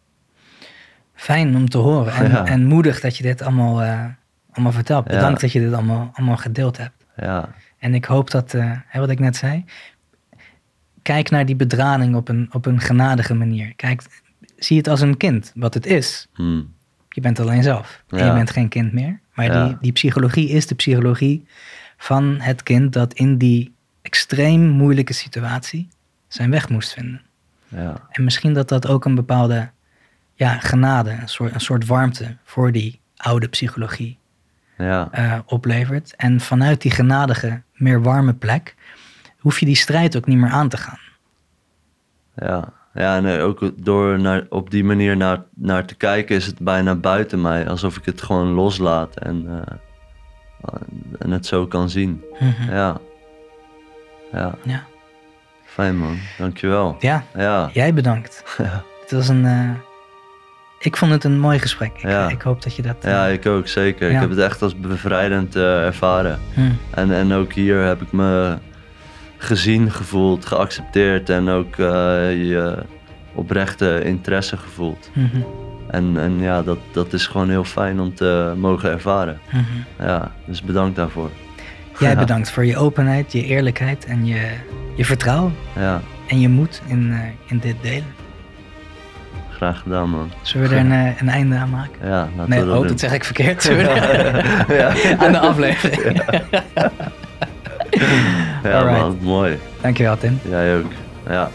Fijn om te horen. En, Ja. en moedig dat je dit allemaal, eh, allemaal vertelt. Ja. Bedankt dat je dit allemaal, allemaal gedeeld hebt. Ja. En ik hoop dat, eh, wat ik net zei, kijk naar die bedrading op een, op een genadige manier. Kijk, zie het als een kind, wat het is. Hm. Je bent alleen zelf. En je bent geen kind meer. Maar die, die psychologie is de psychologie van het kind dat in die extreem moeilijke situatie zijn weg moest vinden. Ja. En misschien dat dat ook een bepaalde ja, genade, een soort, een soort warmte voor die oude psychologie Ja. eh, oplevert. En vanuit die genadige, meer warme plek hoef je die strijd ook niet meer aan te gaan. Ja, ja en eh, ook door naar, op die manier naar, naar te kijken is het bijna buiten mij. Alsof ik het gewoon loslaat en, eh, en het zo kan zien. Mhm. Ja. Ja, Ja. fijn man. Dankjewel. ja, Ja. jij bedankt. Ja. Het was een. eh, ik vond het een mooi gesprek. Ik, Ja. ik hoop dat je dat. eh, Ja, ik ook, zeker. Ik heb het echt als bevrijdend eh, ervaren. hm, En, en ook hier heb ik me gezien gevoeld, geaccepteerd en ook eh, je oprechte interesse gevoeld. mhm. En, en ja, dat, dat is gewoon heel fijn om te mogen ervaren. Mhm. Ja, dus bedankt daarvoor. Jij Ja. bedankt voor je openheid, je eerlijkheid en je, je vertrouwen Ja, en je moed in, eh, in dit delen. graag gedaan man. Zullen we er een, eh, een einde aan maken? Ja, laten Nee, we dat oh, doen. dat zeg ik verkeerd. Er- ja, aan de aflevering. ja man, mooi. Dankjewel, Tim. Jij ook. Ja.